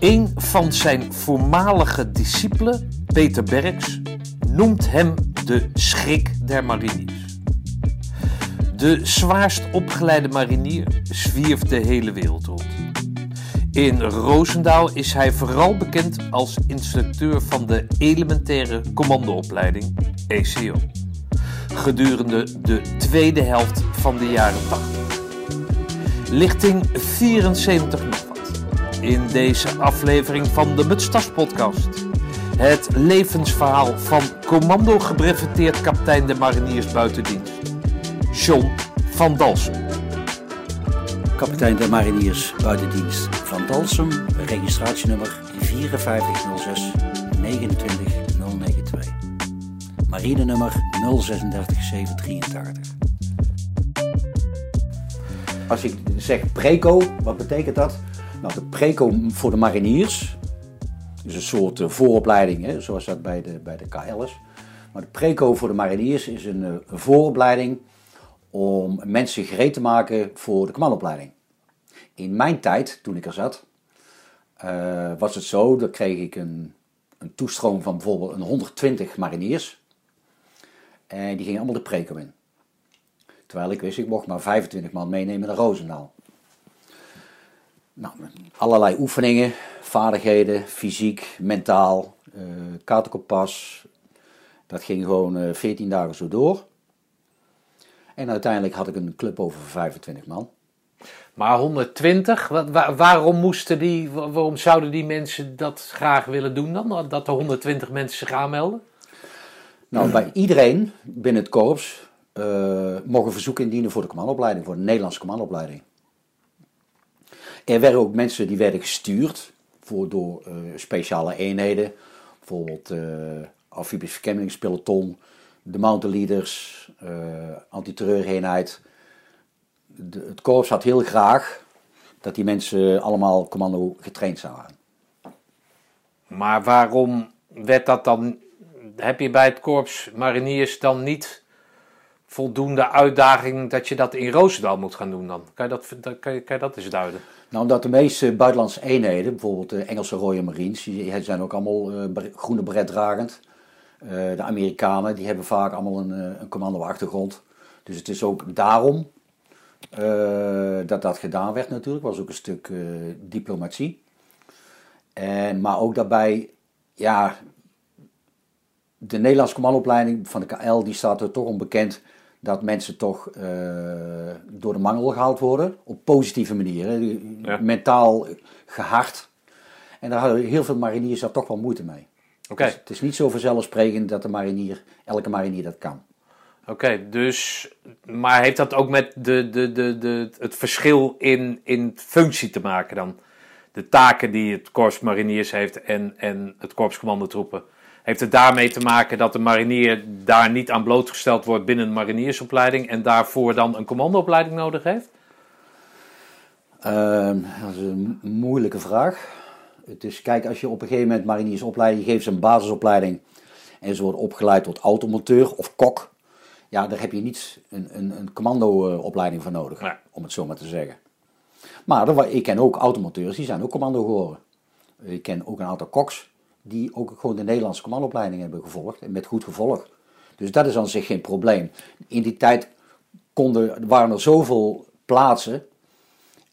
Een van zijn voormalige discipelen, Peter Berks, noemt hem de schrik der mariniers. De zwaarst opgeleide marinier zwierft de hele wereld rond. In Roosendaal is hij vooral bekend als instructeur van de elementaire commandoopleiding ECO. Gedurende de tweede helft van de jaren 80. Lichting 74 nog. In deze aflevering van de Mutstas podcast. Het levensverhaal van commando gebreveteerd kapitein de mariniers buitendienst. John van Dalsen. Kapitein der Mariniers buitendienst van Dalsem, registratienummer 5406 29092. Marinenummer 036783. Als ik zeg preco, wat betekent dat? Nou, de preco voor de mariniers is een soort eh, vooropleiding, hè, zoals dat bij de, bij de KL is. Maar de preco voor de mariniers is een, eh, een vooropleiding om mensen gereed te maken voor de commandoopleiding. In mijn tijd, toen ik er zat, uh, was het zo, dat kreeg ik een, een toestroom van bijvoorbeeld een 120 mariniers. En die gingen allemaal de preco in. Terwijl ik wist, ik mocht maar 25 man meenemen naar Roosendaal. Nou, allerlei oefeningen, vaardigheden, fysiek, mentaal, uh, kaartenkompas. Dat ging gewoon uh, 14 dagen zo door. En uiteindelijk had ik een club over 25 man. Maar 120, waarom, moesten die, waarom zouden die mensen dat graag willen doen dan? Dat er 120 mensen zich aanmelden? Nou, bij iedereen binnen het korps uh, mogen verzoeken indienen voor de commandoopleiding, voor de Nederlandse commandoopleiding. Er werden ook mensen die werden gestuurd voor, door uh, speciale eenheden, bijvoorbeeld uh, amfibisch verkenningspeloton, de mountain leaders, uh, antiterreureenheid. De, het korps had heel graag dat die mensen allemaal commando getraind zouden. Maar waarom werd dat dan? Heb je bij het korps mariniers dan niet voldoende uitdaging dat je dat in Roosendaal moet gaan doen dan? Kan je dat, kan je, kan je dat eens duiden? Nou, omdat de meeste buitenlandse eenheden, bijvoorbeeld de Engelse Royal Marines, die zijn ook allemaal uh, groene beret dragend. Uh, de Amerikanen die hebben vaak allemaal een, een commando-achtergrond. Dus het is ook daarom dat dat gedaan werd natuurlijk. was ook een stuk diplomatie. En, maar ook daarbij, ja, de Nederlandse commandoopleiding van de KL die staat er toch onbekend dat mensen toch uh, door de mangel gehaald worden. Op positieve manieren. Ja. Mentaal gehard. En daar hadden heel veel mariniers daar toch wel moeite mee. Okay. Dus het is niet zo vanzelfsprekend dat de marinier, elke marinier dat kan. Oké, okay, dus. Maar heeft dat ook met de, de, de, de, het verschil in, in functie te maken dan? De taken die het Korps Mariniers heeft en, en het Korps Commandotroepen. Heeft het daarmee te maken dat de marinier daar niet aan blootgesteld wordt binnen een mariniersopleiding en daarvoor dan een commandoopleiding nodig heeft? Uh, dat is een moeilijke vraag. Het is, kijk, als je op een gegeven moment mariniersopleiding geeft, ze een basisopleiding en ze worden opgeleid tot automonteur of kok, ja, daar heb je niet een, een, een commandoopleiding voor nodig, ja. om het zo maar te zeggen. Maar ik ken ook automonteurs, die zijn ook commando geworden. Ik ken ook een aantal koks die ook gewoon de Nederlandse commandoopleiding hebben gevolgd en met goed gevolg. Dus dat is aan zich geen probleem. In die tijd konden, waren er zoveel plaatsen.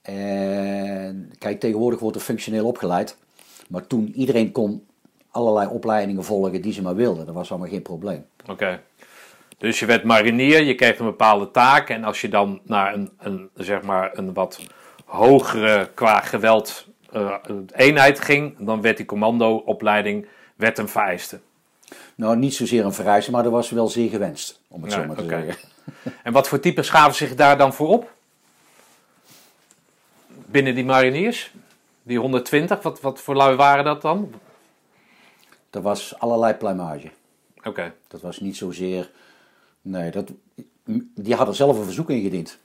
En kijk, tegenwoordig wordt er functioneel opgeleid. Maar toen iedereen kon allerlei opleidingen volgen die ze maar wilden. Dat was allemaal geen probleem. Oké. Dus je werd marinier, je kreeg een bepaalde taak. En als je dan naar een, een, zeg maar een wat hogere qua geweld uh, eenheid ging, dan werd die commandoopleiding werd een vereiste. Nou, niet zozeer een vereiste, maar dat was wel zeer gewenst, om het Ja, zo maar te oké. zeggen. En wat voor types gaven zich daar dan voor op? Binnen die mariniers? Die 120, wat, wat voor lui waren dat dan? Dat was allerlei pluimage. Oké, Dat was niet zozeer. Nee, dat, die hadden zelf een verzoek ingediend.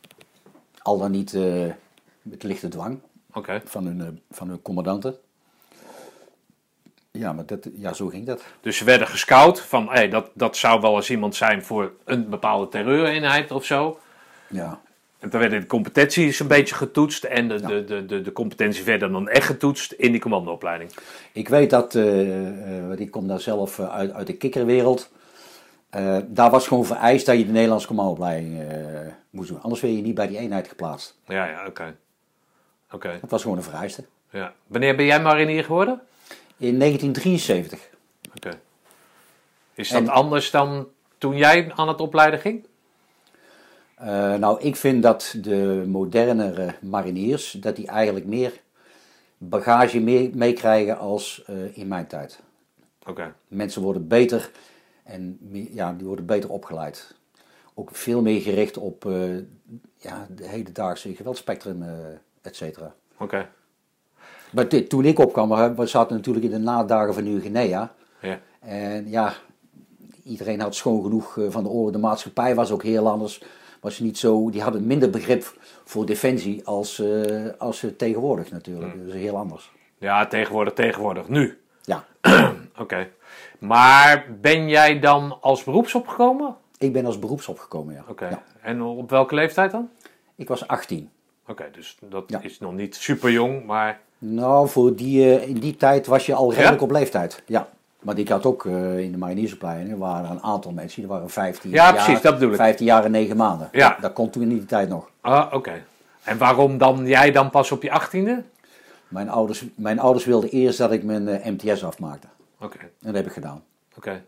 Al dan niet eh, met lichte dwang van hun, eh, van hun commandanten. Ja, maar dat, ja, zo ging dat. Dus ze werden gescout van, hé, dat, dat zou wel eens iemand zijn voor een bepaalde terreureenheid of zo. Ja. En toen werden de competities een beetje getoetst en de, de, de, de, de competentie verder dan echt getoetst in die commandoopleiding. Ik weet dat, eh, eh, want ik kom daar zelf uit, uit de kikkerwereld. Daar was gewoon vereist dat je de Nederlandse commandoopleiding moest doen. Anders werd je niet bij die eenheid geplaatst. Ja, ja, oké. Oké, Dat was gewoon een vereiste. ja. Wanneer ben jij marinier geworden? In 1973. Oké. Is dat En- anders dan toen jij aan het opleiden ging? Eh, nou, ik vind dat de modernere mariniers, dat die eigenlijk meer bagage mee- meekrijgen als eh, in mijn tijd. Oké. Mensen worden beter en ja, die worden beter opgeleid. Ook veel meer gericht op eh, ja, de hedendaagse geweldspectrum, eh et cetera. Oké. Maar toen ik opkwam, we zaten natuurlijk in de nadagen van Nieuw-Guinea. Ja. En ja, iedereen had schoon genoeg eh, van de oorlog. De maatschappij was ook heel anders. Was niet zo, die hadden minder begrip voor defensie als, eh, als tegenwoordig natuurlijk. Dat is heel anders. Ja, tegenwoordig, tegenwoordig. Nu. Ja, Oké. Maar ben jij dan als beroeps opgekomen? ik ben als beroeps opgekomen, ja. Oké. ja. En op welke leeftijd dan? Ik was 18. Oké, dus dat Ja. is nog niet super jong, maar... Nou, voor die, eh, in die tijd was je al redelijk Ja? op leeftijd. Ja. Maar ik had ook eh, in de mariniersopleiding, er waren een aantal mensen, die waren 15 Ja, jaar, precies, dat bedoel ik. 15 jaar en 9 maanden. Ja. Dat kon toen in die tijd nog. Ah, oké. En waarom dan jij dan pas op je achttiende? Mijn ouders, mijn ouders wilden eerst dat ik mijn eh, MTS afmaakte. Oké, En dat heb ik gedaan. oké.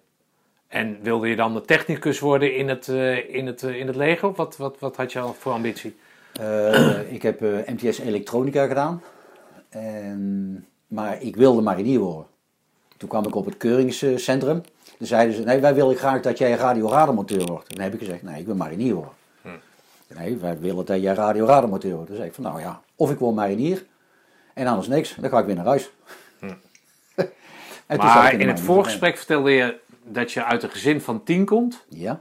En wilde je dan de technicus worden in het, in het, in het leger? Of wat, wat, wat had je al voor ambitie? Eh, ik heb eh, MTS elektronica gedaan. En, maar ik wilde marinier worden. Toen kwam ik op het keuringscentrum. Toen zeiden ze, nee, wij willen graag dat jij radioradarmonteur wordt. En dan heb ik gezegd, nee, ik wil marinier worden. Nee, wij willen dat jij radioradarmonteur wordt. Toen zei ik van, nou ja, of ik word marinier. En anders niks, dan ga ik weer naar huis. Ik Maar de in het voorgesprek vertelde je dat je uit een gezin van tien komt. Ja,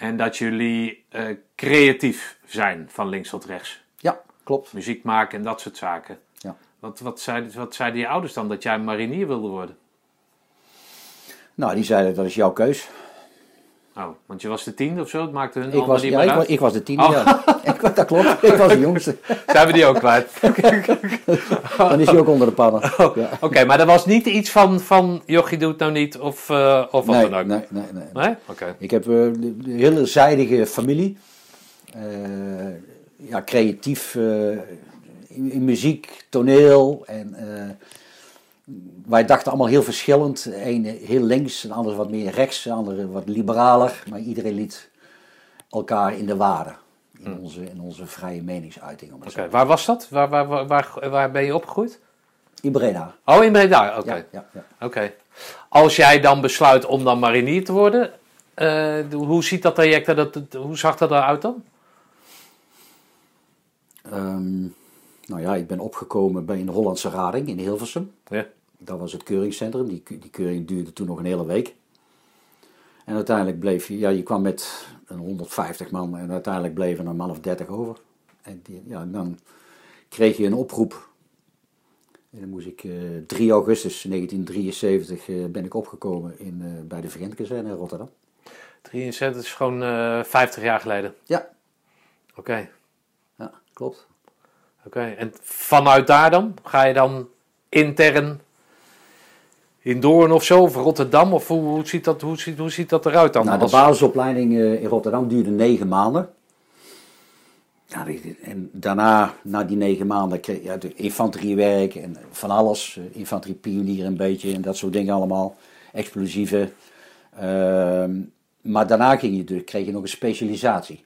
En dat jullie eh, creatief zijn van links tot rechts. ja, klopt. Muziek maken en dat soort zaken. Ja. Wat, wat, zeiden, wat zeiden je ouders dan dat jij marinier wilde worden? Nou, die zeiden, dat is jouw keus. Oh, want je was de tiende of zo? Het maakte hun Ik was, niet ja, meer ik, uit. was, ik was de tiende, Oh. ja. Ik, dat klopt, ik was de jongste. Zijn we die ook kwijt? Dan is hij ook onder de pannen. Ja. Oké, maar dat was niet iets van, van jochie doet nou niet of, eh, of wat Nee, dan ook? nee, nee, nee. Nee? Oké. Ik heb eh, de, de hele zijdige familie. Eh, ja, creatief eh, in, in muziek, toneel. En, eh, wij dachten allemaal heel verschillend. De ene heel links, de andere wat meer rechts, de andere wat liberaler. Maar iedereen liet elkaar in de waarde. In, onze, in onze vrije meningsuiting. Oké, waar was dat? Waar, waar, waar, waar, ben je opgegroeid? In Breda. Oh, in Breda. Oké. Ja, ja. Als jij dan besluit om dan marinier te worden, eh, hoe ziet dat traject er, dat, dat- hoe zag dat eruit dan? Ehm, nou ja, ik ben opgekomen bij een Hollandse Rading in Hilversum. Ja. Dat was het keuringscentrum. Die, die keuring duurde toen nog een hele week. En uiteindelijk bleef je, ja, je kwam met een 150 man en uiteindelijk bleven er een man of 30 over. En die, ja, dan kreeg je een oproep. En dan moest ik eh 3 augustus 1973 eh, ben ik opgekomen in, eh, bij de Vergentkazerne in Rotterdam. 63 is gewoon eh 50 jaar geleden. Ja, Oké. ja klopt. Oké. En vanuit daar dan? Ga je dan intern in Doorn of zo, of Rotterdam? Of hoe, hoe, ziet, dat, hoe, ziet, hoe ziet dat eruit dan? Nou, de basisopleiding eh, in Rotterdam duurde negen maanden. Ja, en daarna, na die negen maanden, kreeg je ja, infanteriewerk en van alles. eh, Infanteriepionier een beetje en dat soort dingen allemaal. Explosieven. Ehm, maar daarna ging je, dus- kreeg je nog een specialisatie.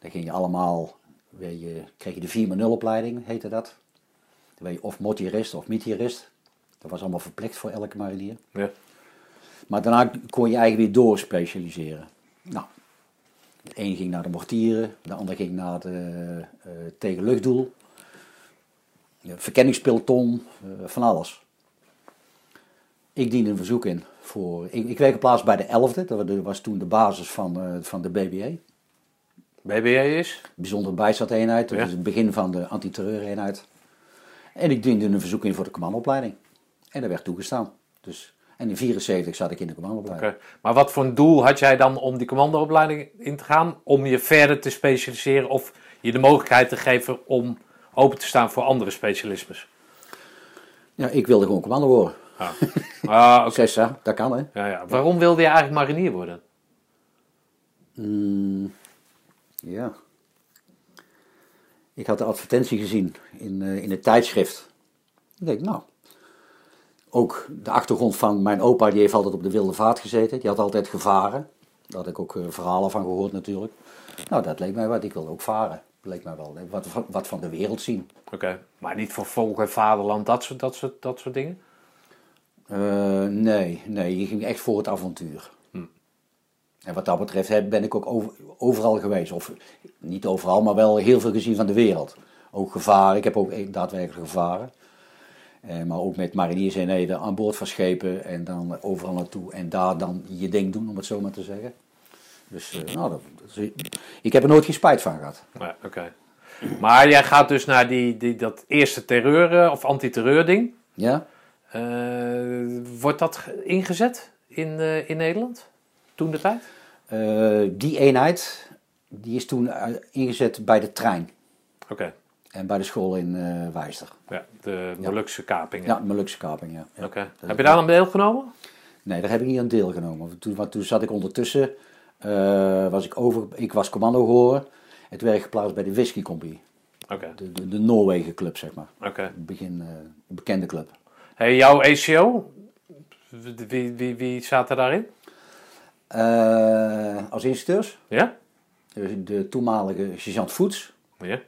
Dan ging je allemaal, je, kreeg je de 4 opleiding, heette dat. Dan ben je of motorist of mietierist. Dat was allemaal verplicht voor elke marinier. Ja. Maar daarna kon je eigenlijk weer doorspecialiseren. Nou, de een ging naar de mortieren, de ander ging naar het eh, eh, tegenluchtdoel. Verkenningspeloton, eh, van alles. Ik diende een verzoek in voor. Ik, ik plaats bij de 11e, dat was toen de basis van, eh, van de BBE. BBA is? Bijzondere bijstandeenheid, dat Ja. is het begin van de antiterreureenheid. En ik diende een verzoek in voor de commandoopleiding. En dat werd toegestaan. Dus En in 74 zat ik in de commandoopleiding. Maar wat voor een doel had jij dan om die commandoopleiding in te gaan? Om je verder te specialiseren of je de mogelijkheid te geven om open te staan voor andere specialismes? Ja, ik wilde gewoon commando worden. Ah, oké. Zessa, dat kan hè. ja, ja. Waarom wilde je eigenlijk marinier worden? Mm, ja. Ik had de advertentie gezien in, eh, in het tijdschrift. Ik denk, nou. Ook de achtergrond van mijn opa, die heeft altijd op de wilde vaart gezeten. Die had altijd gevaren. Daar had ik ook eh, verhalen van gehoord natuurlijk. Nou, dat leek mij wat. Ik wilde ook varen. Leek mij wel. Wat, wat van de wereld zien. Oké. Maar niet voor volk en vaderland, dat soort, dat soort, dat soort dingen? Eh, nee, nee, je ging echt voor het avontuur. Hm. En wat dat betreft heb- ben ik ook over- overal geweest. Of niet overal, maar wel heel veel gezien van de wereld. Ook gevaren, ik heb ook echt daadwerkelijk gevaren. Eh, maar ook met mariniers en heden aan boord van schepen en dan overal naartoe. En daar dan je ding doen, om het zo maar te zeggen. Dus eh, nou, dat, ik heb er nooit geen spijt van gehad. Ja, oké. Maar jij gaat dus naar die, die, dat eerste terreur- eh, of antiterreur ding. Ja? Eh, wordt dat ge- ingezet in, in Nederland? Toen de tijd? Die eenheid, die is toen ingezet bij de trein. Oké. En bij de school in eh Wijster. Ja, de Molukse kapingen. Ja, Molukse kaping, ja. Heb je daar aan deelgenomen? Nee, daar heb ik niet aan deelgenomen. Toen, want toen zat ik ondertussen, eh, was ik over, ik was commando geworden. En toen werd ik geplaatst bij de Whisky. Oké. De, de, de Noorwegen club, zeg maar. Oké. Begin, eh, een bekende club. Hey, jouw ACO? Wie, wie, wie zaten daarin? Als instructeurs, Ja? dus de toenmalige sergeant Voets, Ja.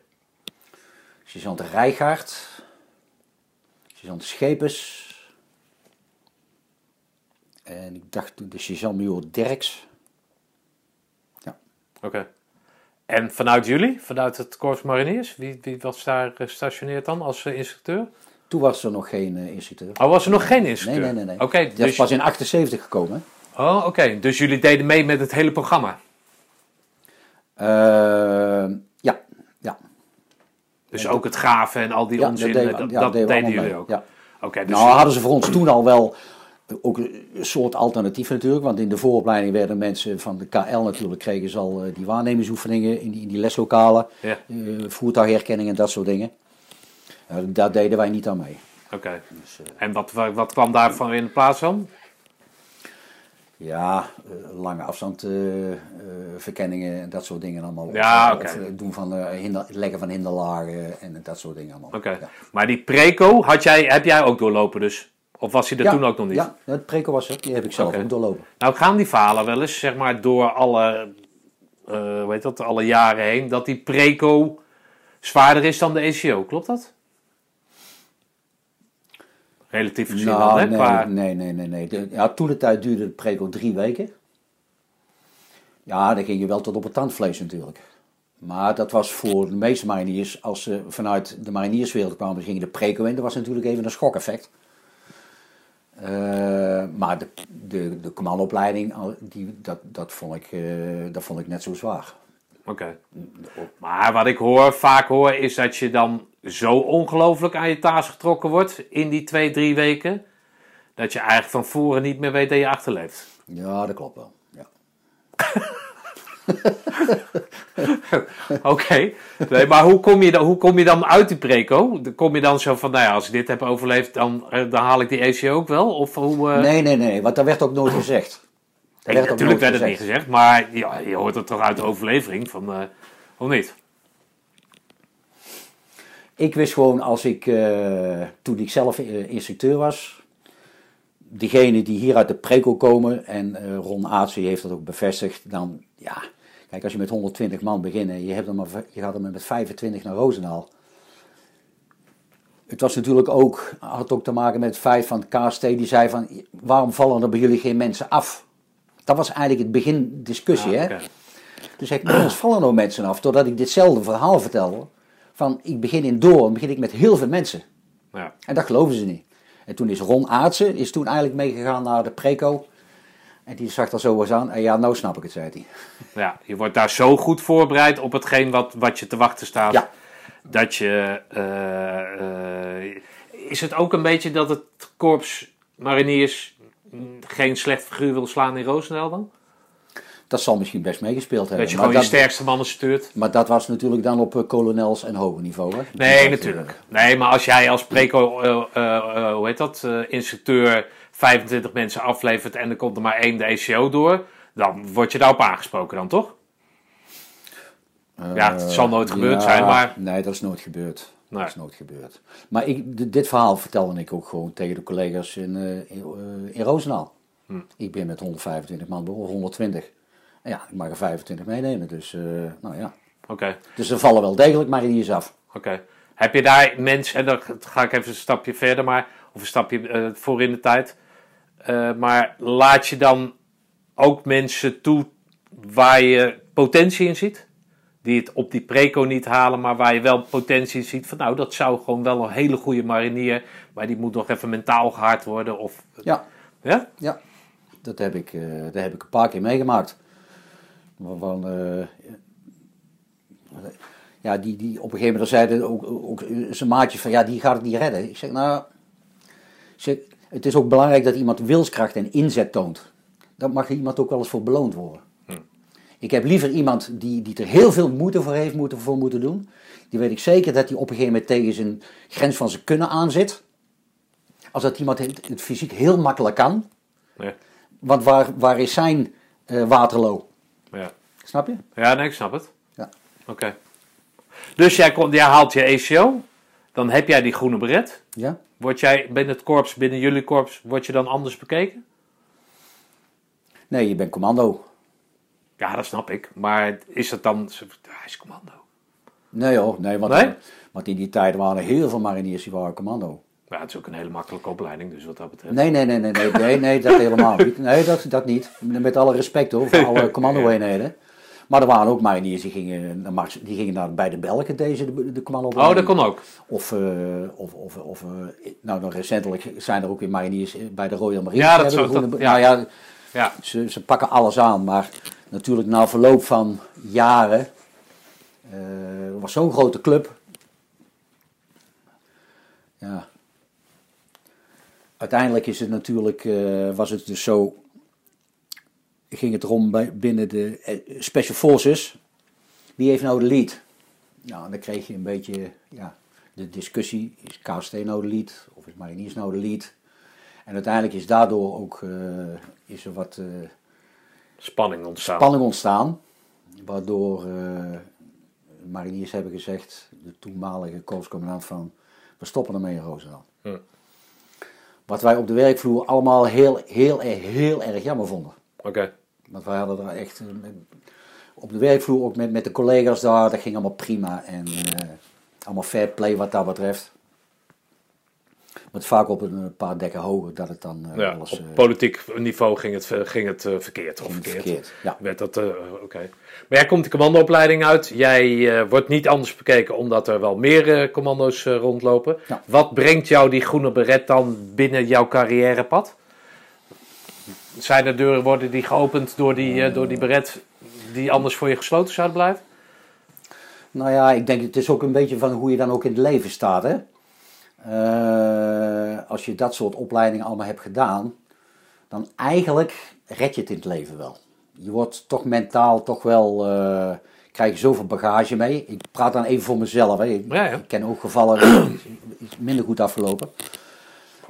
Sergeant Rijgaard, sergeant Schepers. En ik dacht toen de sergeant-major Derks. Oké. En vanuit jullie, vanuit het Korps Mariniers, wie, wie was daar gestationeerd dan als eh, instructeur? Toen was er nog geen eh, instructeur. Oh, was er nog geen Nee, instructeur? nee, nee. nee. Oké, Dat is dus, pas in 78 gekomen. oh, oké. dus jullie deden mee met het hele programma? Eh, ja, ja. Dus ook het graven en al die ja, onzin, dat, deden jullie mee. ook? Ja. Oké, dus Nou hadden ze voor ons toen al wel ook een soort alternatief natuurlijk. Want in de vooropleiding werden mensen van de KL natuurlijk, kregen ze al eh, die waarnemingsoefeningen in die, in die leslokalen. Ja. eh, voertuigherkenning en dat soort dingen. Eh, daar deden wij niet aan mee. Oké. Dus, eh, En wat, wat, kwam daarvan in de plaats dan? Ja, eh, lange afstand eh, eh, verkenningen en dat soort dingen allemaal. Ja, oké. Doen van, hinder, leggen van hinderlagen en dat soort dingen allemaal. Oké. Ja. Maar die preco had jij, heb jij ook doorlopen dus? Of was hij er Ja, toen ook nog niet? Ja, het preko was er. Die heb ik zelf ook doorlopen. Nou gaan die verhalen wel eens, zeg maar, door alle, heet dat, alle jaren heen, dat die preco zwaarder is dan de ECO. Klopt dat? Relatief gezien dan, Nou, hè? nee, qua- nee, nee, nee. nee. De, ja, toen de tijd duurde de preko drie weken. Ja, dan ging je wel tot op het tandvlees natuurlijk. Maar dat was voor de meeste mariniers, als ze vanuit de marinierswereld kwamen, gingen de preko in. Dat was natuurlijk even een schokeffect. Eh, maar de, de, de commandoopleiding, die, dat, dat, vond ik, eh, dat vond ik net zo zwaar. Oké. Maar wat ik hoor, vaak hoor, is dat je dan zo ongelooflijk aan je taas getrokken wordt in die twee, drie weken, dat je eigenlijk van voren niet meer weet dat je achterleeft. Ja, dat klopt wel. Ja. Oké, nee, maar hoe kom, je dan, hoe kom je dan uit die preco? Kom je dan zo van, nou ja, als ik dit heb overleefd, dan, eh, dan haal ik die ECO ook wel? Of hoe... eh, Nee, nee, nee, want dat werd ook nooit gezegd. nee, werd natuurlijk nooit werd het niet gezegd, maar ja, je hoort het toch uit de overlevering van, eh, of niet? Ik wist gewoon als ik, eh, toen ik zelf eh, instructeur was, diegenen die hier uit de preco komen, en eh, Ron Aartsen heeft dat ook bevestigd, dan ja, kijk als je met 120 man begint en je, hebt er maar, je gaat er maar met 25 naar Roosendaal. Het was natuurlijk ook, had ook te maken met het feit van KST, die zei van, waarom vallen er bij jullie geen mensen af? Dat was eigenlijk het begin discussie, Ja, hè? Toen zei ik, ons vallen nou mensen af, doordat ik ditzelfde verhaal vertelde. Van, ik begin in Doorn, begin ik met heel veel mensen. Ja. En dat geloven ze niet. En toen is Ron Aartsen, is toen eigenlijk meegegaan naar de preco. En die zag er zo eens aan. En ja, nou snap ik het, zei hij. Ja, je wordt daar zo goed voorbereid op hetgeen wat, wat je te wachten staat. Ja. Dat je. eh, eh, is het ook een beetje dat het korps mariniers geen slecht figuur wil slaan in Roosendaal dan? Dat zal misschien best meegespeeld hebben. Dat je maar, gewoon je dat, sterkste mannen stuurt? maar dat was natuurlijk dan op eh, kolonels en hoger niveau. Hè? Nee, natuurlijk. Nee, maar als jij als preco, eh, eh, hoe heet dat, instructeur 25 mensen aflevert en er komt er maar één de ECO door, dan word je daarop aangesproken dan, toch? Ja, het zal nooit gebeurd ja, zijn, maar- Nee, dat is nooit gebeurd. Nee. Dat is nooit gebeurd. Maar ik, dit verhaal vertelde ik ook gewoon tegen de collega's in, in, in Roosendaal. Hm. Ik ben met 125 man, of 120. Ja, ik mag er 25 meenemen, dus eh, nou ja. Oké, Dus er vallen wel degelijk mariniers af. oké. Heb je daar mensen, en dan ga ik even een stapje verder, maar, of een stapje eh, voor in de tijd. Eh, maar laat je dan ook mensen toe waar je potentie in ziet? Die het op die preco niet halen, maar waar je wel potentie in ziet van nou, dat zou gewoon wel een hele goede marinier, maar die moet nog even mentaal gehard worden. Of, Ja, ja? ja. Dat heb ik, dat heb ik een paar keer meegemaakt. Waarvan, eh, ja, die, die op een gegeven moment zeiden ook, ook zijn maatjes van ja, die gaat het niet redden. Ik zeg nou, ik zeg, het is ook belangrijk dat iemand wilskracht en inzet toont. Daar mag iemand ook wel eens voor beloond worden. Ik heb liever iemand die, die er heel veel moeite voor heeft moeten, voor moeten doen. Die weet ik zeker dat hij op een gegeven moment tegen zijn grens van zijn kunnen aanzit. Als dat iemand het, het fysiek heel makkelijk kan. Ja. Want waar, waar is zijn eh, Waterloo? Ja. Snap je? ja, nee, ik snap het. Ja. Oké. Dus jij, komt, jij haalt je ECO, dan heb jij die groene beret. Ja? Word jij binnen het korps, binnen jullie korps, word je dan anders bekeken? Nee, je bent commando. Ja, dat snap ik. Maar is het dan... Hij is commando. Nee hoor, nee, want, Nee? want in die tijd waren er heel veel mariniers die waren commando. Ja, het is ook een hele makkelijke opleiding, dus wat dat betreft. Nee, nee, nee, nee, nee, nee, nee dat helemaal niet. Nee, dat, dat niet. Met alle respect hoor, voor alle commando-eenheden. Maar er waren ook mariniers die gingen, naar Mars- die gingen naar, bij de Belgen, deze, de, de commando Oh, dat kon ook. Of, eh, of, of, of eh, nou, dan recentelijk zijn er ook weer mariniers bij de Royal Marine. Ja, dat de groene- dat- ja. Nou ja, Ja, ze, ze pakken alles aan, maar natuurlijk na verloop van jaren eh, was zo'n grote club. Ja. Uiteindelijk is het natuurlijk, eh, was het dus zo, ging het erom bij, binnen de eh, Special Forces, wie heeft nou de lead? Nou, en dan kreeg je een beetje ja, de discussie, is KST nou de lead of is Mariniers nou de lead? En uiteindelijk is daardoor ook eh, is er wat spanning ontstaan. spanning ontstaan. Waardoor eh, mariniers hebben gezegd, de toenmalige korpscommandant van, we stoppen ermee in Roosendaal. Hm. Wat wij op de werkvloer allemaal heel, heel, heel erg jammer vonden. Oké. Want wij hadden er echt, eh, op de werkvloer ook met, met de collega's daar, dat ging allemaal prima. En eh, allemaal fair play wat dat betreft. Is vaak op een paar dekken hoger dat het dan eh, Ja, alles op eh, politiek niveau ging het, ging het eh, verkeerd. Of verkeerd. verkeerd. Ja. Werd dat, eh, oké. Maar jij komt de commandoopleiding uit. Jij eh, wordt niet anders bekeken omdat er wel meer eh, commando's eh, rondlopen. Ja. Wat brengt jou die groene beret dan binnen jouw carrièrepad? Zijn er deuren worden die geopend door die, eh, door die beret die anders voor je gesloten zouden blijven? Nou ja, ik denk het is ook een beetje van hoe je dan ook in het leven staat. Hè? Eh, als je dat soort opleidingen allemaal hebt gedaan, dan eigenlijk red je het in het leven wel. Je wordt toch mentaal toch wel, eh, krijg je zoveel bagage mee. Ik praat dan even voor mezelf. Hè. Ik, Ja, ja. ik ken ook gevallen, die is minder goed afgelopen.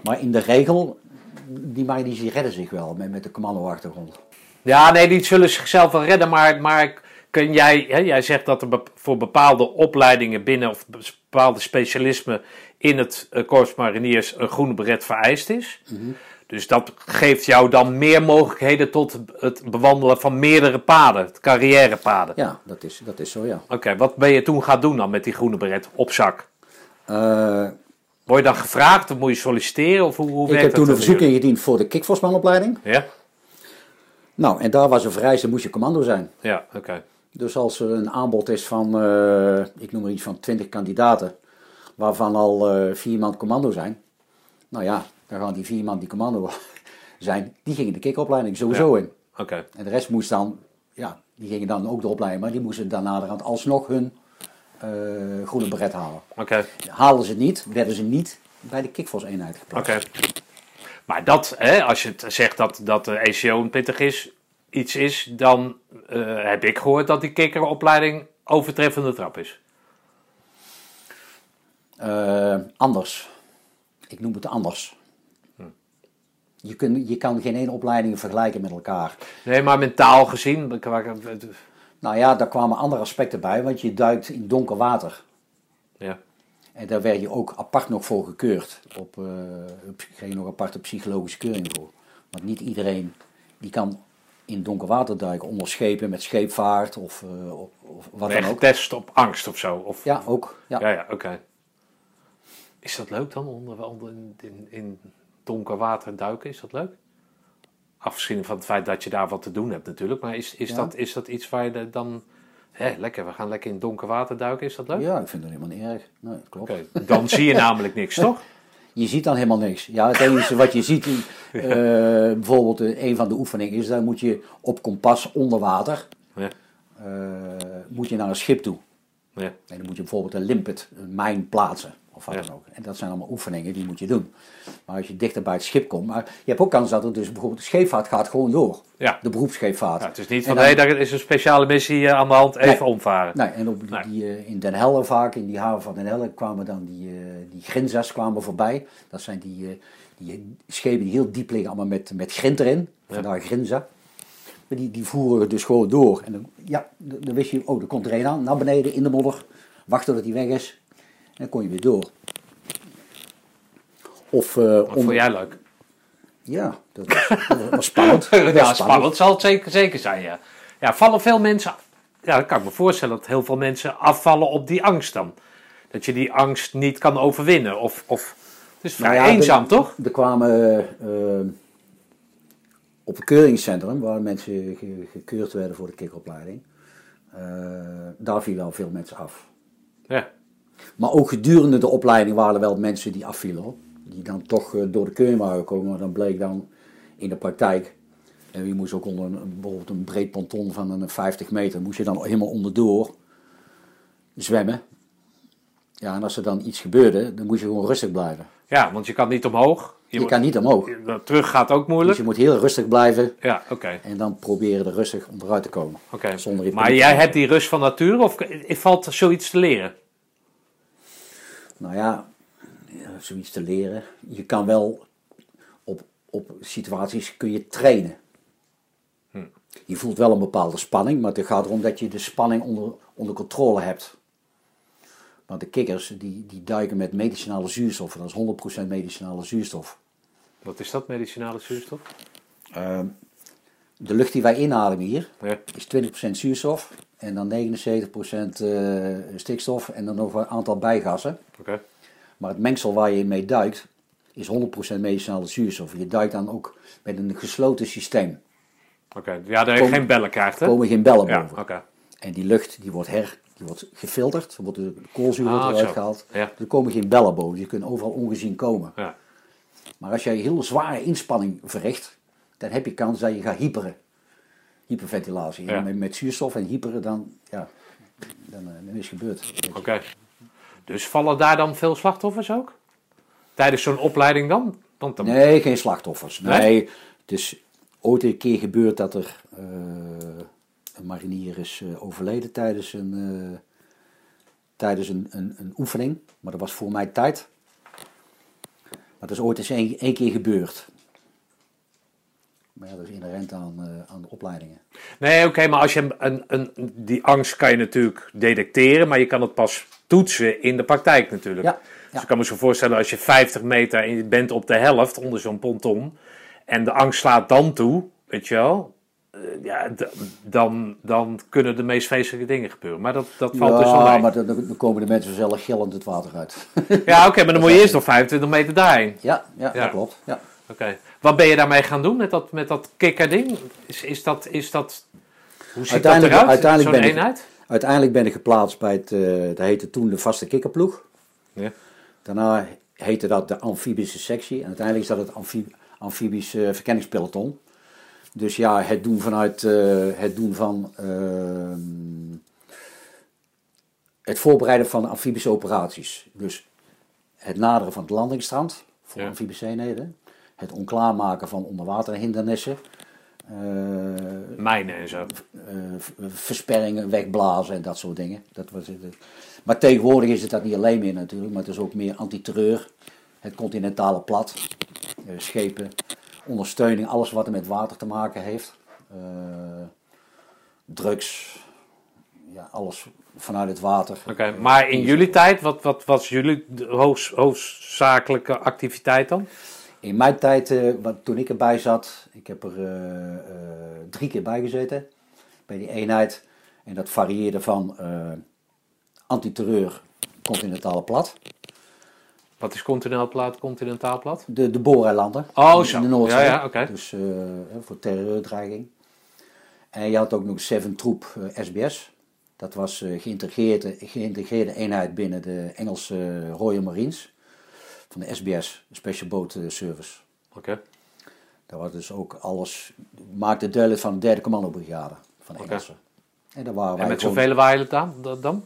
Maar in de regel, die mariniers die redden zich wel met, met de commando-achtergrond. Ja, nee, die zullen zichzelf wel redden, maar, maar kun jij, hè, jij zegt dat er voor bepaalde opleidingen binnen of bepaalde specialismen in het uh, Korps Mariniers een groene beret vereist is. Dus dat geeft jou dan meer mogelijkheden tot het bewandelen van meerdere paden, carrièrepaden. Ja, dat is, dat is zo, ja. Oké, wat ben je toen gaan doen dan met die groene beret op zak? Eh, Word je dan gevraagd of moet je solliciteren? Of hoe, hoe ik heb toen een verzoek ingediend voor de kickforcemanopleiding. Ja? Nou, en daar was een vereiste, moest je commando zijn. Ja, oké. Dus als er een aanbod is van, eh, ik noem er iets van 20 kandidaten, waarvan al eh, vier man commando zijn. Nou ja, dan gaan die vier man die commando zijn, die gingen de kickopleiding sowieso in. Oké. En de rest moest dan, ja, die gingen dan ook de opleiding, maar die moesten daarna alsnog hun eh, groene beret halen. Oké. Haalden ze het niet, werden ze niet bij de kickforce eenheid geplaatst. Oké. Maar dat, hè, als je het zegt dat, dat de ECO een pittig is, iets is, dan eh, heb ik gehoord dat die kikkeropleiding overtreffende trap is. Eh, anders. Ik noem het anders. Je, kun, je kan geen één opleiding vergelijken met elkaar. Nee, maar mentaal gezien, Nou ja, daar kwamen andere aspecten bij, want je duikt in donker water. ja. En daar werd je ook apart nog voor gekeurd. Op, eh kreeg je nog aparte psychologische keuring voor. Want niet iedereen die kan in donker water duiken onder schepen met scheepvaart of, eh, of, of wat dan ook. getest op angst of zo? Of, Ja, ook. Ja. ja, ja, oké. Is dat leuk dan, onder, onder in, in, in donker water duiken? Is dat leuk? Afgezien van het feit dat je daar wat te doen hebt natuurlijk. Maar is, is, Ja. dat, is dat iets waar je dan... Hé, lekker, we gaan lekker in donker water duiken. Is dat leuk? Ja, ik vind dat helemaal niet erg. Nee, klopt. Dan zie je namelijk niks, toch? Je ziet dan helemaal niks. Ja, het enige wat je ziet, eh, bijvoorbeeld eh, een van de oefeningen is, dan moet je op kompas onder water, Ja, eh, moet je naar een schip toe. ja, En dan moet je bijvoorbeeld een limpet, een mijn plaatsen. Of wat Ja. dan ook. En dat zijn allemaal oefeningen die moet je doen. Maar als je dichter bij het schip komt. Maar je hebt ook kans dat er dus bijvoorbeeld de scheepvaart gaat gewoon door. ja. De beroepsscheepvaart. Ja, het is niet van, hé, daar is een speciale missie eh, aan de hand, even Nee. omvaren. Nee, en op die, Nee. die, eh, in Den Helder vaak, in die haven van Den Helder, kwamen dan die, eh die grinza's kwamen voorbij. Dat zijn die, die schepen die heel diep liggen, allemaal met, met grind erin. Vandaar grinza. Maar die, die voeren dus gewoon door. En dan, ja, dan wist je, oh, er komt er een aan, naar beneden in de modder. Wachten tot hij weg is. En dan kon je weer door. Of, eh, Wat om- vond jij leuk? Ja, dat was, dat was spannend. Dat Ja, spannend zal het zeker, zeker zijn, ja. Ja, vallen veel mensen... Ja, dat kan ik me voorstellen dat heel veel mensen afvallen op die angst dan. Dat je die angst niet kan overwinnen. Of, of het is vrij Nou ja, eenzaam, er- toch? Er kwamen eh, op het keuringscentrum, waar mensen ge- gekeurd werden voor de kikopleiding, eh, daar viel wel veel mensen af. Ja, Maar ook gedurende de opleiding waren er wel mensen die afvielen, hoor. die dan toch eh, door de keuring waren gekomen. Maar dan bleek dan in de praktijk, en je moest ook onder een, bijvoorbeeld een breed ponton van een 50 meter, moest je dan helemaal onderdoor zwemmen. Ja, en als er dan iets gebeurde, dan moest je gewoon rustig blijven. ja want je kan niet omhoog. Je, kan niet omhoog. Terug gaat ook Dus moeilijk. je moet heel rustig blijven Ja, oké. en dan proberen er rustig onderuit te komen. oké. Maar jij hebt die rust van nature of valt zoiets te leren? Nou ja, ja, zoiets te leren. Je kan wel op, op situaties kun je trainen. Je voelt wel een bepaalde spanning, maar het gaat erom dat je de spanning onder, onder controle hebt. Want de kikkers die, die duiken met medicinale zuurstof. en Dat is 100% medicinale zuurstof. Wat is dat, medicinale zuurstof? Ehm, de lucht die wij inademen hier Ja. is 20% zuurstof en dan 79% eh, stikstof en dan nog een aantal bijgassen. Oké. Maar het mengsel waar je mee duikt is 100% medicinale zuurstof. Je duikt dan ook met een gesloten systeem. Oké. Ja, dat je geen bellen krijgt, hè? Er komen geen bellen Ja, boven. oké. En die lucht die wordt, her, die wordt gefilterd, er wordt de koolzuur Ah, eruit zo. gehaald. Ja. Er komen geen bellen boven, je kunt overal ongezien komen. Ja. Maar als jij heel zware inspanning verricht, dan heb je kans dat je gaat hyperen. Hyperventilatie. Ja. Met, met zuurstof en hyperen, dan, ja, dan, eh, dan is het gebeurd. Oké. Dus vallen daar dan veel slachtoffers ook? Tijdens zo'n opleiding dan? Want dan... Nee, geen slachtoffers. Nee? Nee, het is ooit een keer gebeurd dat er eh, een marinier is eh, overleden tijdens een, tijdens een, een, een oefening. Maar dat was voor mij tijd. Maar dat is ooit eens één, één keer gebeurd. Maar ja, dat is inherent aan, eh, aan de opleidingen. Nee, oké, maar als je een, een, die angst kan je natuurlijk detecteren, maar je kan het pas toetsen in de praktijk natuurlijk. Ja, Dus ja. ik kan me zo voorstellen als je 50 meter en je bent op de helft onder zo'n ponton en de angst slaat dan toe, weet je wel, eh, ja, dan, dan kunnen de meest vreselijke dingen gebeuren. Maar dat, dat valt dus wel ja, mee. maar dan, dan komen de mensen zelf gillend het water uit. Ja, oké, maar dan moet je eerst nog 25 meter daarheen. ja, ja, Ja. dat klopt. Ja. Oké. Wat ben je daarmee gaan doen met dat, met dat kikkerding? Is, is dat, is dat, hoe ziet dat Uiteindelijk- eruit, uiteindelijk zo'n ben ik-? Uiteindelijk ben ik geplaatst bij het, eh dat heette toen de vaste kikkerploeg. Ja. Daarna heette dat de amfibische sectie. En uiteindelijk is dat het amfi- amfibisch eh, verkenningspeloton. Dus ja, het doen vanuit eh, het doen van ehm, het voorbereiden van amfibische operaties. Dus het naderen van het landingsstrand voor Ja. amfibische eenheden. Het onklaarmaken van onderwaterhindernissen. eh, Mijnen en zo. eh, versperringen wegblazen en dat soort dingen. Dat was het. Maar tegenwoordig is het dat niet alleen meer natuurlijk, maar het is ook meer antiterreur. Het continentale plat, eh, schepen, ondersteuning, alles wat er met water te maken heeft. Drugs, ja, alles vanuit het water. Oké, maar in jullie tijd, wat, wat was jullie hoofdzakelijke activiteit dan? In mijn tijd, eh, wat, toen ik erbij zat, ik heb er eh, eh, drie keer bij gezeten bij die eenheid. En dat varieerde van antiterreur, continentale plat, Wat is continentaal plat, continentaal plat? de, de Booreilanden Oh, in zo. de Noordzee. Ja, ja, oké. Dus voor terreurdreiging. En je had ook nog Seven Troep SBS. Dat was een geïntegreerde, geïntegreerde eenheid binnen de Engelse Royal Marines. Van de SBS, Special Boat eh, Service. Oké. Dat was dus ook alles, maakte deel uit van de derde commandobrigade van. Engelsen. En daar waren wij En met gewoon- zoveel waren jullie dan? dan?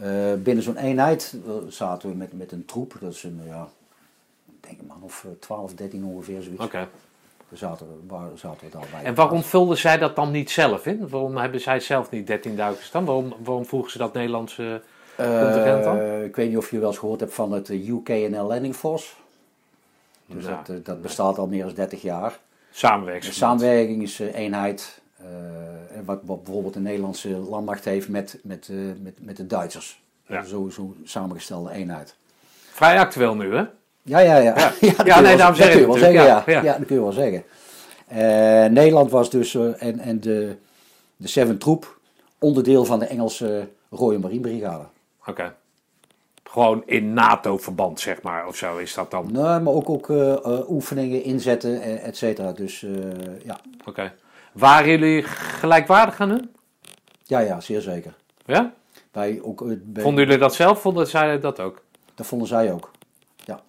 eh, binnen zo'n eenheid eh, zaten we met, met een troep, dat is een, ja, ik denk een man of eh, 12, 13 ongeveer zoiets. Oké. Daar zaten we, waar zaten we daarbij. En waarom vulden zij dat dan niet zelf in? Waarom hebben zij zelf niet 13.000 dan? Waarom, waarom voegen ze dat Nederlandse dan? Eh, ik weet niet of je wel eens gehoord hebt van het eh, UKNL Landing Force. Dus dat, eh, dat bestaat al meer dan 30 jaar. Samenwerking. Samenwerking is eenheid. en wat, wat bijvoorbeeld de Nederlandse landmacht heeft met, met, met, met de Duitsers. Ja. Sowieso samengestelde eenheid. Vrij actueel nu, hè? Ja, ja, ja. Ja. ja, dat Ja, kun je nee, wel- daarom zeg ik wel zeggen, ja. ja, dat kun je wel zeggen. Nederland was dus, en, en de, de Seven Troep, onderdeel van de Engelse Royal Marine Brigade. Oké. Gewoon in NATO-verband, zeg maar, of zo is dat dan. Nee, maar ook, ook eh, eh, oefeningen, inzetten, eh, et cetera. Dus ja. Oké. Waren jullie gelijkwaardig aan hun? ja, ja, zeer zeker. Ja? Wij ook, bij- Vonden jullie dat zelf? Vonden zij dat ook? Dat vonden zij ook. Ja.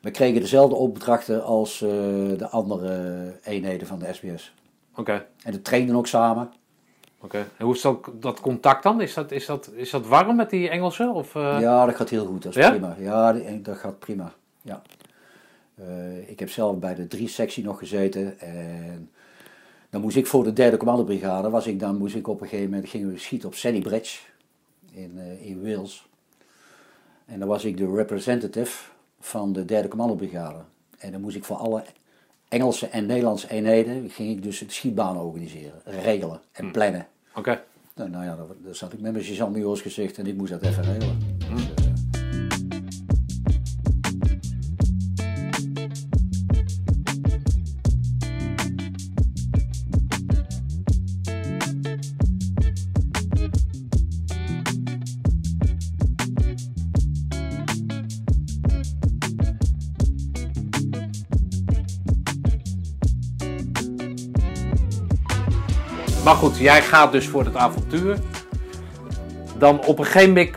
We kregen dezelfde opdrachten als de andere eenheden van de SBS. Oké. En we trainden ook samen. En hoe is dat, dat contact dan? Is dat, is, dat, is dat warm met die Engelsen? Of, eh? Ja, dat gaat heel goed. Dat is Ja? prima. Ja, die- dat gaat prima. Ja. Eh, ik heb zelf bij de drie sectie nog gezeten. En dan moest ik voor de derde commandobrigade, was ik dan moest ik op een gegeven moment gingen we schieten op Sandy Bridge in, eh, in Wales. En dan was ik de representative van de derde commandobrigade. En dan moest ik voor alle Engelse en Nederlandse eenheden ging ik dus het schietbaan organiseren, regelen en plannen. Oké. Nou, nou ja, daar, daar zat ik met mijn sergeant gezicht en ik moest dat even regelen. Dus, Maar goed, jij gaat dus voor het avontuur. Dan op een gegeven moment.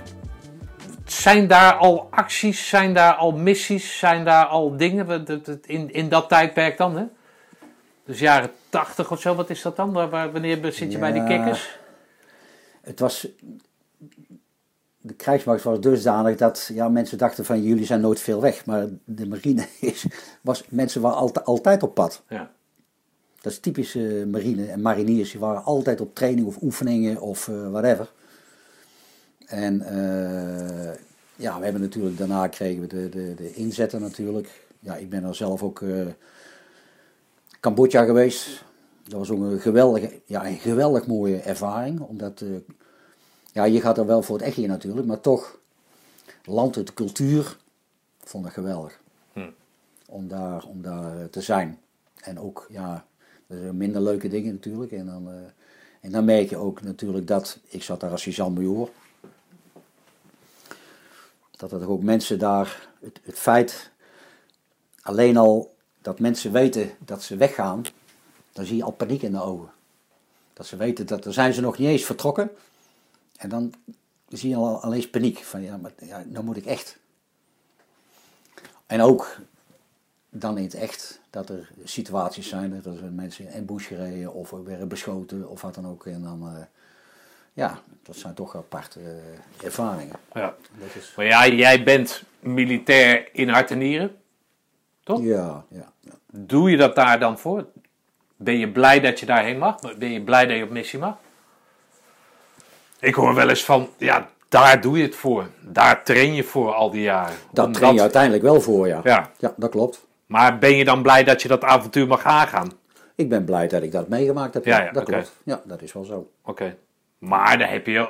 Zijn daar al acties, zijn daar al missies, zijn daar al dingen in, in dat tijdperk dan? Hè? Dus jaren 80 of zo, wat is dat dan? Waar, wanneer zit je bij die kikkers? Het was. De krijgsmacht was dusdanig dat ja, mensen dachten van jullie zijn nooit veel weg. Maar de marine is, was, mensen waren altijd, altijd op pad. Ja. Dat is typisch eh, marine en mariniers. Die waren altijd op training of oefeningen of eh, whatever. En eh, ja, we hebben natuurlijk, daarna kregen we de, de, de inzetten natuurlijk. Ja, ik ben er zelf ook Cambodja geweest. Dat was ook een geweldige, ja, een geweldig mooie ervaring. Omdat, ja, je gaat er wel voor het echt in natuurlijk, maar toch, land, de cultuur, vond ik geweldig. Hm. Om, daar, om daar te zijn. En ook, ja, er zijn minder leuke dingen natuurlijk. En dan, eh, en dan merk je ook natuurlijk dat, ik zat daar als sergeant-major, dat er ook mensen daar, het, het feit, alleen al dat mensen weten dat ze weggaan, dan zie je al paniek in de ogen. Dat ze weten dat, dan zijn ze nog niet eens vertrokken. En dan zie je al, al eens paniek. Van ja, maar ja, nou moet ik echt. En ook dan in het echt dat er situaties zijn dat er mensen in bush gereden of er werden beschoten of wat dan ook. En dan, eh, ja, dat zijn toch aparte eh, ervaringen. Ja. Dat is, Maar ja, jij bent militair in hart en nieren. Toch? Ja, ja, ja. Doe je dat daar dan voor? Ben je blij dat je daarheen mag? Ben je blij dat je op missie mag? Ik hoor wel eens van, ja, daar doe je het voor. Daar train je voor al die jaren. Dat Omdat- train je uiteindelijk wel voor, ja. Ja, Ja, dat klopt. Maar ben je dan blij dat je dat avontuur mag aangaan? Ik ben blij dat ik dat meegemaakt heb. Ja, ja, dat klopt. Ja, dat is wel zo. Oké. Maar daar heb je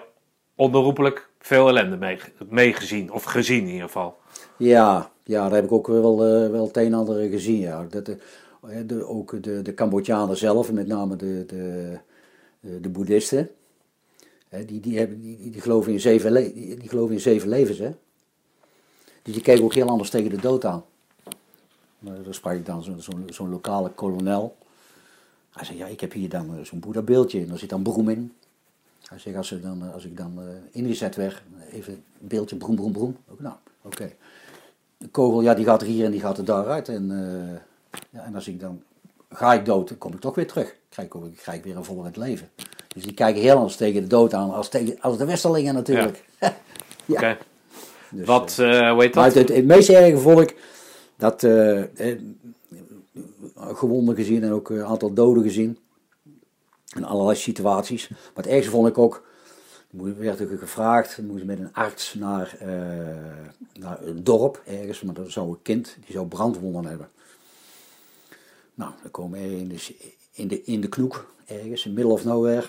onherroepelijk veel ellende mee, gezien. Of gezien in ieder geval. Ja, ja daar heb ik ook wel, eh, wel het een en ander gezien. Ja. Dat, de, de, ook de, de Cambodjanen zelf, met name de, de, de, de boeddhisten, hè, die, die, hebben, die, die, geloven in zeven die, die geloven in zeven levens. Hè. Dus die kijken ook heel anders tegen de dood aan. Dan sprak ik dan zo'n zo'n lokale kolonel. Hij zei, ja, ik heb hier dan eh, zo'n boeddha-beeldje en daar zit dan broem in. Hij zegt, als, dan, eh, als ik dan eh, ingezet werd, even een beeldje, broem, broem, broem. Ook, nou, oké. De kogel, ja, die gaat er hier en die gaat er daaruit. En, ja, en als ik dan, ga ik dood, dan kom ik toch weer terug. Krijg ik, krijg ik weer een volgend leven. Dus die kijken heel anders tegen de dood aan als, tegen, als de Westerlingen natuurlijk. Ja. Oké. Dus, Wat, eh hoe heet maar dat? het, het, het meest erge vond ik dat eh, eh, gewonden gezien en ook een aantal doden gezien. In allerlei situaties. Maar ergste vond ik ook, er werd ook gevraagd, we moesten met een arts naar, eh, naar een dorp ergens, maar dat zou een kind, die zou brandwonden hebben. Nou, dan komen we in de, in de, in de knoek, ergens, in middle of nowhere.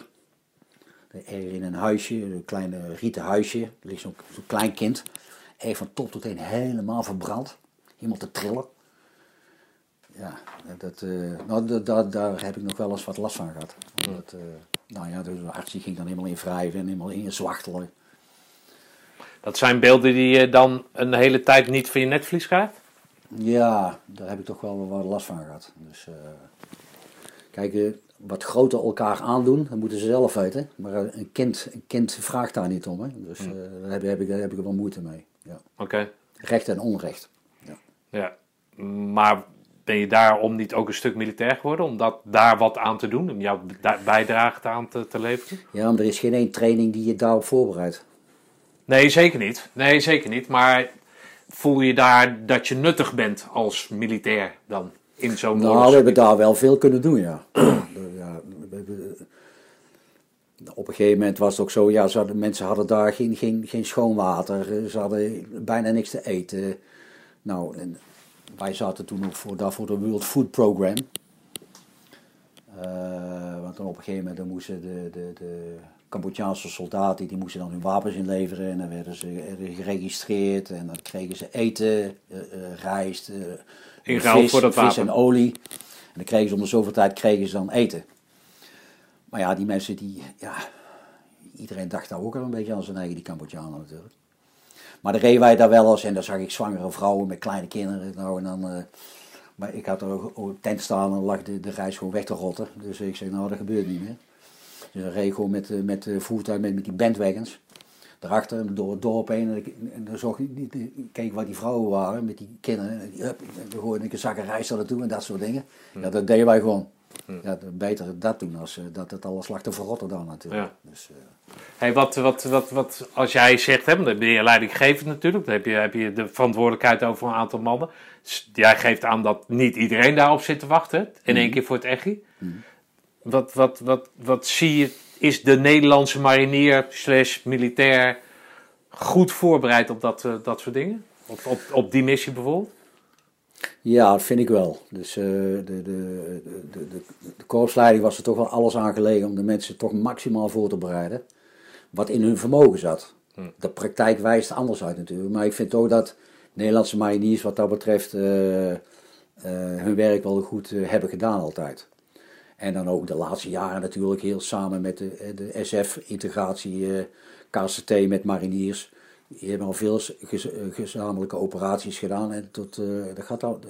Er in een huisje, een klein rieten huisje, er ligt zo'n zo'n klein kind. Echt van top tot teen helemaal verbrand. Helemaal te trillen. Ja, dat, eh, nou, da- da- daar heb ik nog wel eens wat last van gehad. Dat, eh, nou ja, dus de arts die ging dan helemaal in wrijven en helemaal in zwachtelen. Dat zijn beelden die je dan een hele tijd niet van je netvlies krijgt? Ja, daar heb ik toch wel wat last van gehad. Dus, eh, kijk, wat groter elkaar aandoen, dat moeten ze zelf weten. Maar een kind, een kind vraagt daar niet om. Hè? Dus eh, daar, heb, heb ik, daar heb ik wel moeite mee. Ja. Oké. Recht en onrecht. Ja. Maar ben je daarom niet ook een stuk militair geworden? Om dat, daar wat aan te doen? Om jouw bijdrage aan te, te leveren? ja, maar er is geen één training die je daarop voorbereidt. Nee, zeker niet. Nee, zeker niet. Maar voel je daar dat je nuttig bent als militair dan? In zo'n Nou, we hebben daar wel veel kunnen doen, ja. Ja op een gegeven moment was het ook zo, ja, ze hadden, mensen hadden daar geen, geen, geen schoon water, ze hadden bijna niks te eten. Nou, en wij zaten toen ook voor, daar voor de World Food Program. Eh, want dan op een gegeven moment dan moesten de, de, de Cambodjaanse soldaten, die moesten dan hun wapens inleveren en dan werden ze er geregistreerd en dan kregen ze eten, eh, rijst, In vis, voor dat vis wapen. en olie. En dan kregen ze om de zoveel tijd kregen ze dan eten. Maar ja, die mensen die, ja, iedereen dacht daar ook al een beetje aan zijn eigen, die Cambodjanen natuurlijk. Maar dan reden wij daar wel eens en dan zag ik zwangere vrouwen met kleine kinderen. Nou, en dan, eh, maar ik had er ook een tent staan en lag de, de reis gewoon weg te rotten. Dus ik zei, nou dat gebeurt niet meer. Dus dan reed ik gewoon met, eh, met eh, voertuig, met, met die bandwagons. Daarachter door het dorp heen. En, ik- en dan zag ik, niet- keek waar die vrouwen waren met die kinderen. En hup, dan ik een zakken rijst naartoe en dat soort dingen. Ja, dat deden wij gewoon. Ja, beter dat doen als eh, dat het alles lag te verrotten dan natuurlijk. Ja. Dus, eh, Hey, wat, wat, wat, wat, als jij zegt, hè, dan ben je leidinggevend natuurlijk, dan heb je, heb je de verantwoordelijkheid over een aantal mannen. Jij geeft aan dat niet iedereen daarop zit te wachten, in één keer voor het echi. Wat, wat, wat, wat zie je, is de Nederlandse marinier slash militair goed voorbereid op dat, eh, dat soort dingen? Op, op, op die missie bijvoorbeeld? Ja, dat vind ik wel. Dus eh, de, de, de, de, de, korpsleiding was er toch wel alles aan gelegen om de mensen toch maximaal voor te bereiden. Wat in hun vermogen zat. De praktijk wijst anders uit natuurlijk. Maar ik vind ook dat Nederlandse mariniers wat dat betreft eh, eh, hun werk wel goed eh, hebben gedaan altijd. En dan ook de laatste jaren natuurlijk heel samen met de, eh, de SF-integratie, eh, KCT met mariniers. Die hebben al veel gez- eh, gezamenlijke operaties gedaan. En tot, eh, dat gaat al,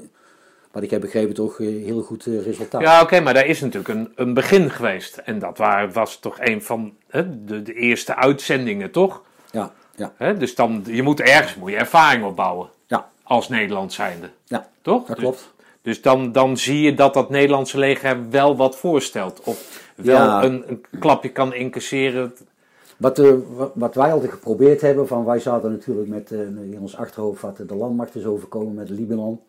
maar ik heb begrepen toch eh, heel goed resultaat. Ja, oké, maar daar is natuurlijk een, een begin geweest. En dat waar, was toch een van hè, de, de eerste uitzendingen, toch? ja, ja, Hè, dus dan, je moet ergens moet je ervaring opbouwen. ja, Als Nederland zijnde. ja, Toch? dat Dus- klopt. Dus dan, dan zie je dat dat Nederlandse leger wel wat voorstelt. Of wel Ja. een, een klapje kan incasseren. Wat, eh, wat, wij altijd geprobeerd hebben, van wij zaten natuurlijk met eh, in ons achterhoofd wat de landmacht is overkomen met Libanon.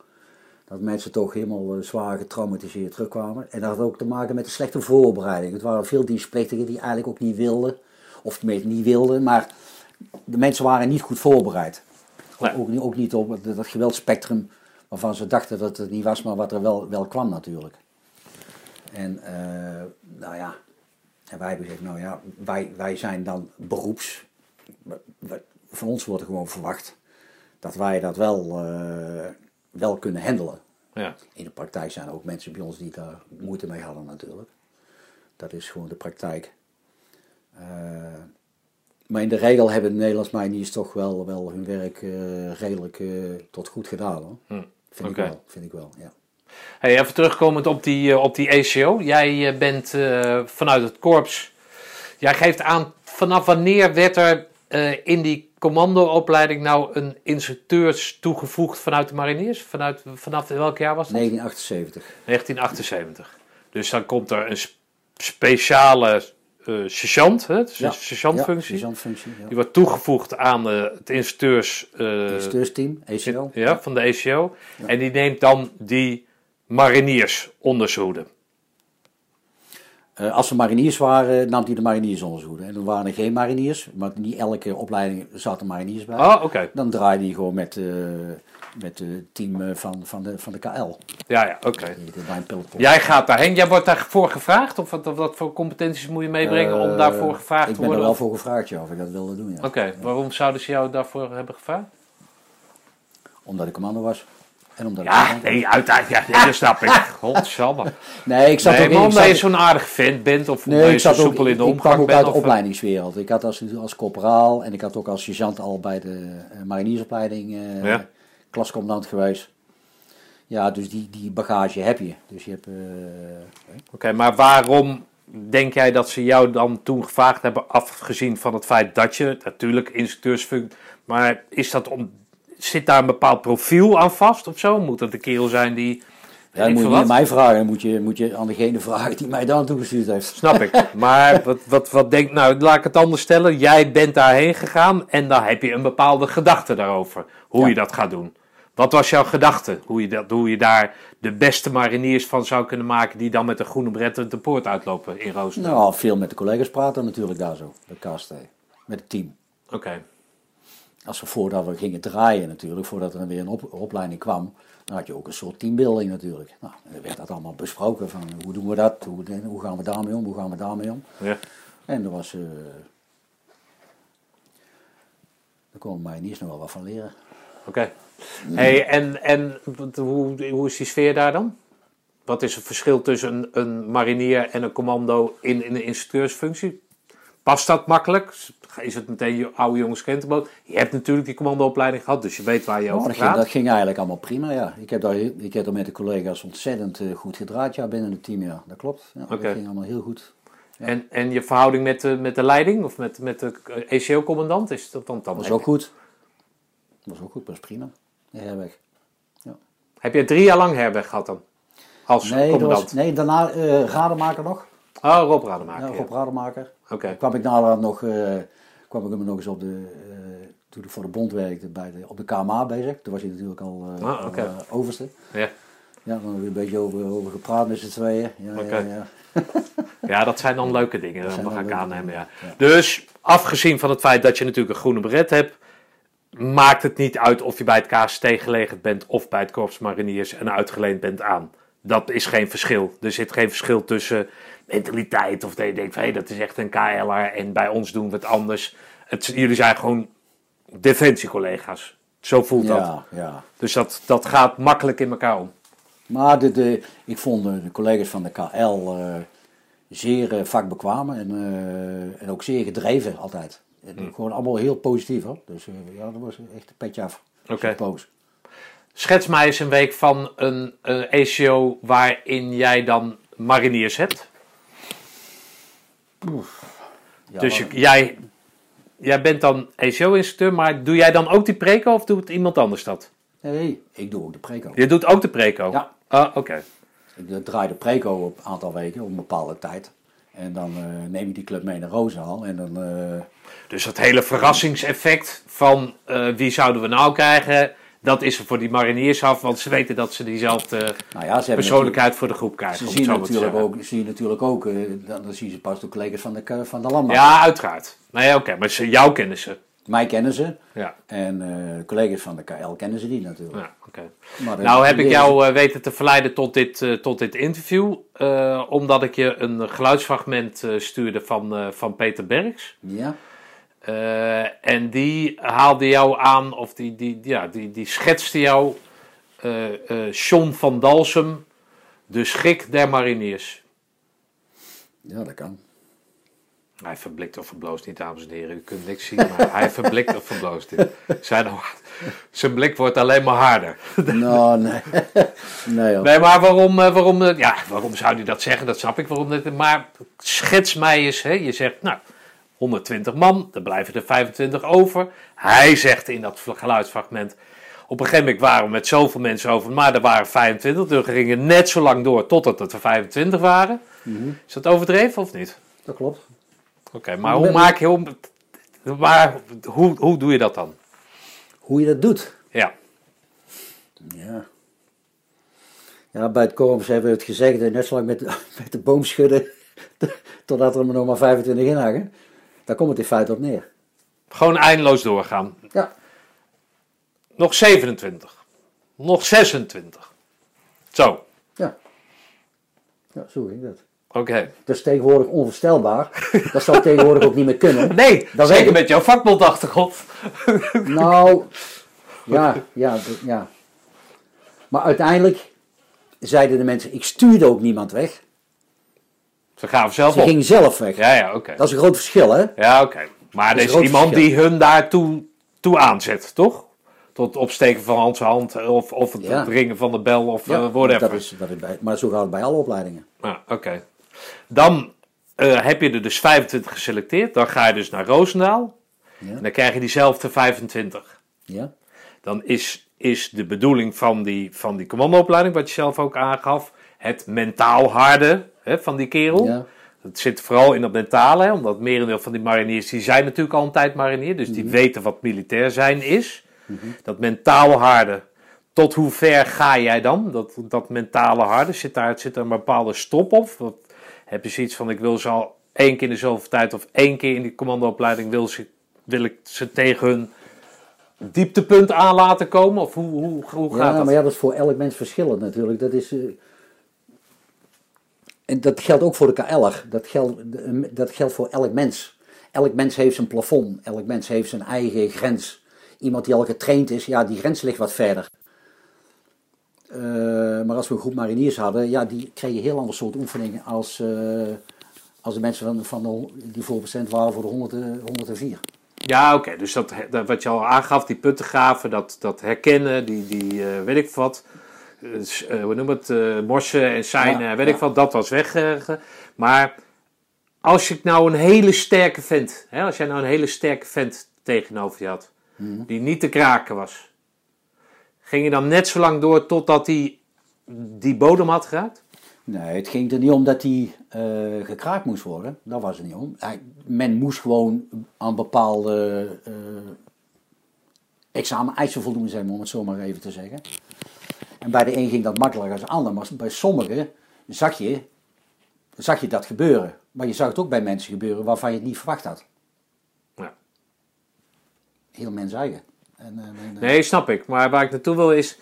Dat mensen toch helemaal eh, zwaar getraumatiseerd terugkwamen. En dat had ook te maken met de slechte voorbereiding. Het waren veel dienstplichtigen die eigenlijk ook niet wilden. Of tenminste niet wilden, maar de mensen waren niet goed voorbereid. Nee. Ook, niet- ook niet op dat, dat geweldspectrum waarvan ze dachten dat het niet was, maar wat er wel, wel kwam natuurlijk. En nou ja, en wij hebben gezegd, nou ja, wij, wij zijn dan beroeps. Van ons wordt er gewoon verwacht dat wij dat wel, eh, wel kunnen handelen. Ja. In de praktijk zijn er ook mensen bij ons die daar moeite mee hadden natuurlijk. Dat is gewoon de praktijk. Eh, maar in de regel hebben de Nederlands Mariniers toch wel, wel hun werk eh, redelijk tot goed gedaan. Hoor. Hm. Vind, ik wel, vind ik wel, ja. Hey, even terugkomend op die, eh, op die ACO. Jij eh, bent eh, vanuit het korps. Jij geeft aan vanaf wanneer werd er in die commandoopleiding nou een instructeurs toegevoegd vanuit de mariniers? Vanuit, vanaf welk jaar was dat? 1978. 1978. Dus dan komt er een sp- speciale eh sergeant, hè? Een sergeantfunctie. Ja, sergeantfunctie, ja. Die wordt toegevoegd aan het instructeurs eh, Bestuursteam, ECO. ja, van de ACO. En die neemt dan die mariniers onder zijn hoede. Eh, als er mariniers waren, nam hij de mariniers onder zijn hoede. En dan waren er geen mariniers, maar niet elke opleiding zaten mariniers bij. Oh, oké. Dan draaide hij gewoon met, eh, met het team eh, van, van, de, van de KL. Ja, ja, oké. Jij gaat daarheen. Jij wordt daarvoor gevraagd? Of wat, wat voor competenties moet je meebrengen om daarvoor gevraagd Ik te ben er worden? wel voor gevraagd, ja, of ik dat wilde doen. Ja. Oké, waarom zouden ze jou daarvoor hebben gevraagd? Omdat ik commando was. En omdat Ja, nee, uiteindelijk. Ja, dat snap ik. Godsamme. Nee, ik zat Nee, ook in- omdat je zo'n aardig vent bent of Nee, je zat ook, soepel in de ik kwam omgang ook uit de opleidingswereld. Ik had als, als corporaal en ik had ook als sergeant al bij de eh, mariniersopleiding eh Ja. klascommandant geweest. Ja, dus die, die bagage heb je. Dus je hebt... eh, Oké, maar waarom denk jij dat ze jou dan toen gevraagd hebben, afgezien van het feit dat je natuurlijk instructeursfunctie, maar is dat om, zit daar een bepaald profiel aan vast of zo? Moet dat een kerel zijn die, ja, dan moet je niet aan mij vragen. Dan moet je, moet je aan degene vragen die mij daar toegestuurd heeft. Snap ik. Maar wat, wat, wat denk, nou laat ik het anders stellen. Jij bent daarheen gegaan en dan heb je een bepaalde gedachte daarover. Hoe Ja. je dat gaat doen. Wat was jouw gedachte? Hoe je, dat, hoe je daar de beste mariniers van zou kunnen maken die dan met een groene bret de poort uitlopen in Roosendaal? Nou, veel met de collega's praten natuurlijk daar zo, bij KST. Met het team. Oké. Als we voordat we gingen draaien natuurlijk, voordat er weer een op- opleiding kwam, dan had je ook een soort teambuilding natuurlijk. Nou, dan werd dat allemaal besproken van hoe doen we dat, hoe, hoe gaan we daarmee om, hoe gaan we daarmee om. Ja. En daar was, eh daar kon mij niet nog wel wat van leren. Oké. Hey, en en hoe, hoe is die sfeer daar dan? Wat is het verschil tussen een, een marinier en een commando in, in een instructeursfunctie? Past dat makkelijk? Is het meteen je oude jongens krentenboot? Je hebt natuurlijk die commandoopleiding gehad, dus je weet waar je Oh, over dat, ging, gaat. dat ging eigenlijk allemaal prima, ja. Ik heb daar, ik heb daar met de collega's ontzettend eh, goed gedraaid ja, binnen het team, ja. Dat klopt. Ja. Dat ging allemaal heel goed. En, en je verhouding met de, met de leiding of met, met de ECO-commandant, is dat dan, dan Dat was ook goed. Dat was ook goed, dat was prima. De herweg. heb je drie jaar lang herberg gehad dan? Als Nee, commandant? was, nee, daarna eh rademaker nog. Oh, Rob Rademaker. Ja, ja. Rob Rademaker. Oké. kwam ik nader nog, eh, kwam ik hem nog eens op de, eh, toen ik voor de bond werkte, bij de, op de KMA bezig. Toen was hij natuurlijk al, Ah, eh, overste. Ja. Ja, dan hebben we een beetje over, over gepraat met z'n tweeën. Ja, ja, ja. Ja, dat zijn dan leuke dingen, ga ik aannemen. Ja. dingen, Dus, afgezien van het feit dat je natuurlijk een groene beret hebt, maakt het niet uit of je bij het KST gelegerd bent of bij het Korps Mariniers en uitgeleend bent aan. Dat is geen verschil. Er zit geen verschil tussen mentaliteit of dat je denkt van hé, dat is echt een KL'er en bij ons doen we het anders. Het, jullie zijn gewoon defensiecollega's. Zo voelt dat. ja. Dus dat, dat gaat makkelijk in elkaar om. Maar de, de, ik vond de, collega's van de KL eh, zeer eh, vakbekwaam en, eh, en ook zeer gedreven altijd. En Hmm. Gewoon allemaal heel positief hoor. Dus ja, dat was echt een petje af. Oké. Schets mij eens een week van een, een ACO waarin jij dan mariniers hebt. Ja, dus je- jij, jij bent dan ACO-instructeur, maar doe jij dan ook die preco of doet iemand anders dat? Nee, ik doe ook de preco. Je doet ook de preco? Ja. Ah, oké. Ik draai de preco op een aantal weken, op een bepaalde tijd. En dan eh, neem ik die club mee naar Roosendaal. En dan, eh, Dus dat hele verrassingseffect van eh, wie zouden we nou krijgen, dat is er voor die mariniers af, want ze weten dat ze diezelfde Nou ja, ze persoonlijkheid voor de groep krijgen. Ze zien natuurlijk ook, zie je natuurlijk ook eh, dan, dan zien ze pas de collega's van de, van de landbouw. Ja, uiteraard. Nee, oké, maar ze, jou kennen ze. Mij kennen ze Ja, en eh, collega's van de KL kennen ze die natuurlijk. ja. Maar de- Nou heb ik jou eh, weten te verleiden tot dit, eh, tot dit interview, eh, omdat ik je een geluidsfragment eh, stuurde van, eh, van Peter Berks. Ja, Eh, en die haalde jou aan, of die, die, ja, die, die schetste jou, eh John van Dalsem, de schrik der mariniers. ja, dat kan. Hij verblikt of verbloost niet, dames en heren. U kunt niks zien, maar hij verblikt of verbloost niet. Zijn, zijn blik wordt alleen maar harder. nou, nee. nee. Nee, maar waarom, waarom, ja, waarom zou hij dat zeggen? Dat snap ik waarom. dit- Maar schets mij eens. Hè? Je zegt, nou, 120 man, er blijven er 25 over. Hij zegt in dat geluidsfragment, op een gegeven moment waren we met zoveel mensen over, maar er waren 25. Dus we gingen net zo lang door totdat het er 25 waren. Is dat overdreven of niet? Dat klopt. Oké, maar hoe maak je, hoe, maar, hoe, hoe doe je dat dan? Hoe je dat doet. Ja, Ja. Ja, bij het korps hebben we het gezegd, net zo lang met, met de boom schudden, totdat er nog maar 25 in hangen. Daar komt het in feite op neer. gewoon eindeloos doorgaan. Ja. Nog 27. Nog 26. Zo, Ja. Ja, zo ging dat. oké. Dat is tegenwoordig onvoorstelbaar. Dat zou tegenwoordig ook niet meer kunnen. Nee, Dat zeker ik. met jouw vakbondachtergrond. Nou, ja, ja, ja. Maar uiteindelijk zeiden de mensen, ik stuurde ook niemand weg. Ze gaven zelf Ze op. gingen zelf weg. Ja, ja, oké. Dat is een groot verschil, hè? Ja, oké. Maar er is iemand verschil. die hun daartoe toe aanzet, toch? Tot opsteken van Hans hand of, of het Ja. ringen van de bel of eh, whatever. dat is, dat is bij, maar zo gaat het bij alle opleidingen. Ja, oké. Dan eh, heb je er dus 25 geselecteerd. Dan ga je dus naar Roosendaal. Ja. En dan krijg je diezelfde 25. Ja? dan is, is de bedoeling van die, van die commandoopleiding, wat je zelf ook aangaf, het mentaal harde hè, van die kerel. Ja. Het zit vooral in dat mentale, hè, omdat merendeel van die mariniers, die zijn natuurlijk al een tijd marinier, dus Mhm. die weten wat militair zijn is. Dat mentaal harde, tot hoe ver ga jij dan? Dat, dat mentale harde, zit daar, zit daar een bepaalde stop op? Wat, heb je zoiets van, ik wil ze al één keer in de zoveel tijd of één keer in die commandoopleiding, wil, ze, wil ik ze tegen hun dieptepunt aan laten komen? Of hoe, hoe, hoe gaat Ja, dat? maar ja, dat is voor elk mens verschillend natuurlijk. Dat is... eh, en dat geldt ook voor de KL'er. Dat geldt, dat geldt voor elk mens. Elk mens heeft zijn plafond. Elk mens heeft zijn eigen grens. Iemand die al getraind is, ja, die grens ligt wat verder. Eh, maar als we een groep mariniers hadden, ja, die kregen heel ander soort oefeningen als, eh, als de mensen van, van de, die voorbestemd waren voor de 100, eh, 104. Ja, oké. Dus dat, dat, wat je al aangaf, die puttengraven, dat, dat herkennen, die, die eh, weet ik wat, eh, hoe noem het, eh, morsen en Ja, weet ja. ik wat, dat was weg. maar als je nou een hele sterke vent, hè, als jij nou een hele sterke vent tegenover je had, Mhm. die niet te kraken was, ging je dan net zo lang door totdat hij die bodem had geraakt? Nee, het ging er niet om dat hij gekraakt moest worden. Daar was het niet om. Hij- men moest gewoon aan bepaalde eh examen-eisen voldoen zijn, om het zo maar even te zeggen. En bij de een ging dat makkelijker als de ander. Maar bij sommigen zag je, zag je dat gebeuren. Maar je zag het ook bij mensen gebeuren waarvan je het niet verwacht had. Ja. Heel mens eigen. En, en, en, Nee, snap ik. Maar waar ik naartoe wil is.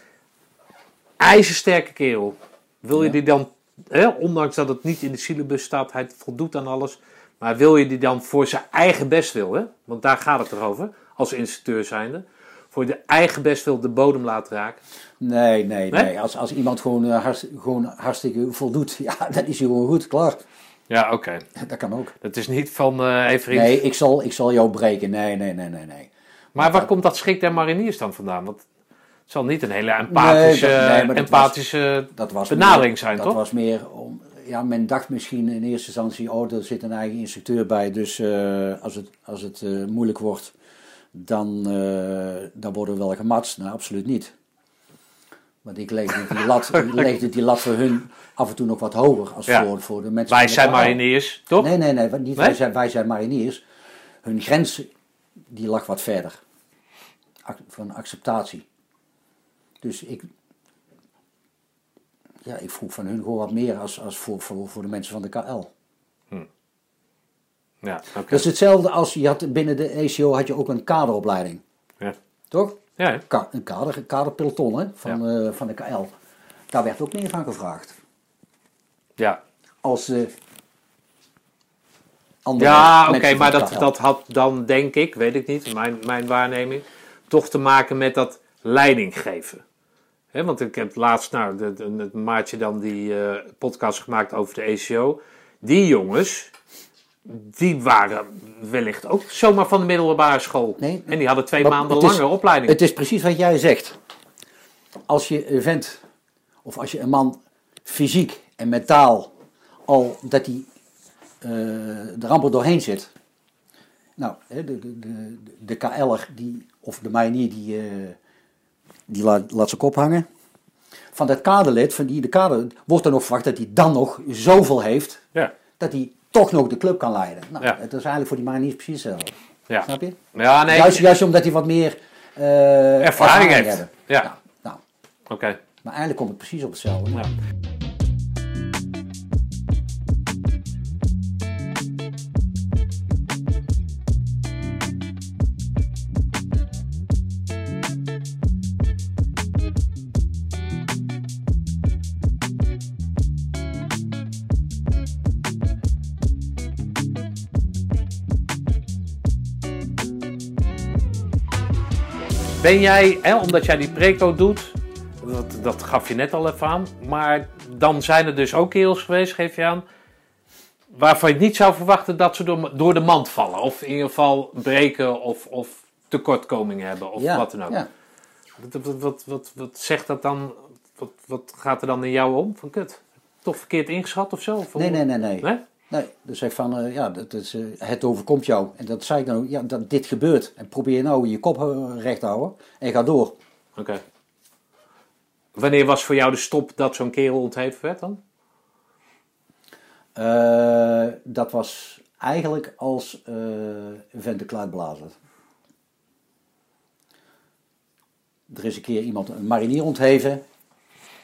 ijzersterke kerel. Wil je Ja. die dan, hè, ondanks dat het niet in de syllabus staat, hij voldoet aan alles. Maar wil je die dan voor zijn eigen bestwil, hè? want daar gaat het toch over, als instructeur zijnde. Voor de eigen bestwil de bodem laten raken. nee, nee, Nee? nee. Als, als iemand gewoon, eh, hartst- gewoon hartstikke voldoet, ja, dan is hij gewoon goed, klaar. Ja, oké. Dat kan ook. Dat is niet van eh Nee, ik zal, ik zal jou breken. Nee, nee, nee, nee, nee. Maar waar komt dat schrik der mariniers dan vandaan? Want het zal niet een hele empathische, Nee, dat- nee, maar dat empathische Dat was benadering meer, zijn, dat toch? was meer om. Ja, men dacht misschien in eerste instantie, oh, er zit een eigen instructeur bij, dus eh, als het, als het eh, moeilijk wordt, dan, eh, dan worden we wel gematst. Nou, absoluut niet. Want ik legde die lat, die lat voor hun af en toe nog wat hoger als Ja. voor, voor de mensen. Wij zijn mariniers, toch? Nee, nee, nee, niet Nee? Wij, zijn, wij zijn mariniers. Hun grens die lag wat verder. Van acceptatie. Dus ik, ja, ik vroeg van hun gewoon wat meer als, als voor, voor, voor de mensen van de KL. Ja. Dat is hetzelfde als je had binnen de ECO had je ook een kaderopleiding, Ja. toch? Ja? Ka- een kader, kaderpeloton hè, van, eh, van de KL. Daar werd ook meer van gevraagd. ja. Als eh andere Ja, oké, maar dat, dat had dan, denk ik, weet ik niet, mijn, mijn waarneming, toch te maken met dat leiding geven. Hè, want ik heb laatst, nou, het maatje dan die eh, podcast gemaakt over de ECO. Die jongens, die waren wellicht ook zomaar van de middelbare school. Nee, en die hadden twee maanden het is- lange opleiding. Het is precies wat jij zegt. Als je een vent, of als je een man fysiek en mentaal al dat hij eh de ramp doorheen zit. Nou, de, de, de, de KL'er die, of de marinier die, eh, die laat, laat zijn kop hangen. Van dat kaderlid, van die de kader, wordt er nog verwacht dat hij dan nog zoveel heeft ja, dat hij toch nog de club kan leiden. Nou, Ja. het is eigenlijk voor die mariniers precies hetzelfde. ja. Snap je? Ja, nee, juist, juist omdat hij wat meer eh, ervaring heeft. hebben. Ja, Nou, nou, oké. maar eigenlijk komt het precies op hetzelfde. Ja. Ben jij, hè, omdat jij die preco doet, dat, dat gaf je net al even aan, maar dan zijn er dus ook kerels geweest, geef je aan, waarvan je niet zou verwachten dat ze door, door de mand vallen. Of in ieder geval breken of, of tekortkomingen hebben of ja, wat dan ook. ja. Wat, wat, wat, wat, wat zegt dat dan, wat, wat gaat er dan in jou om? Van kut, toch verkeerd ingeschat of zo? Of Nee, nee, nee, nee. Nee? Nee, dus zeg van, eh, ja, dat is, eh, het overkomt jou. En dat zei ik dan ook, ja, dat dit gebeurt. En probeer nou je kop eh, recht te houden en ga door. Oké. Wanneer was voor jou de stop dat zo'n kerel ontheven werd dan? Dat was eigenlijk als eh vent de blazen. Er is een keer iemand, een marinier ontheven.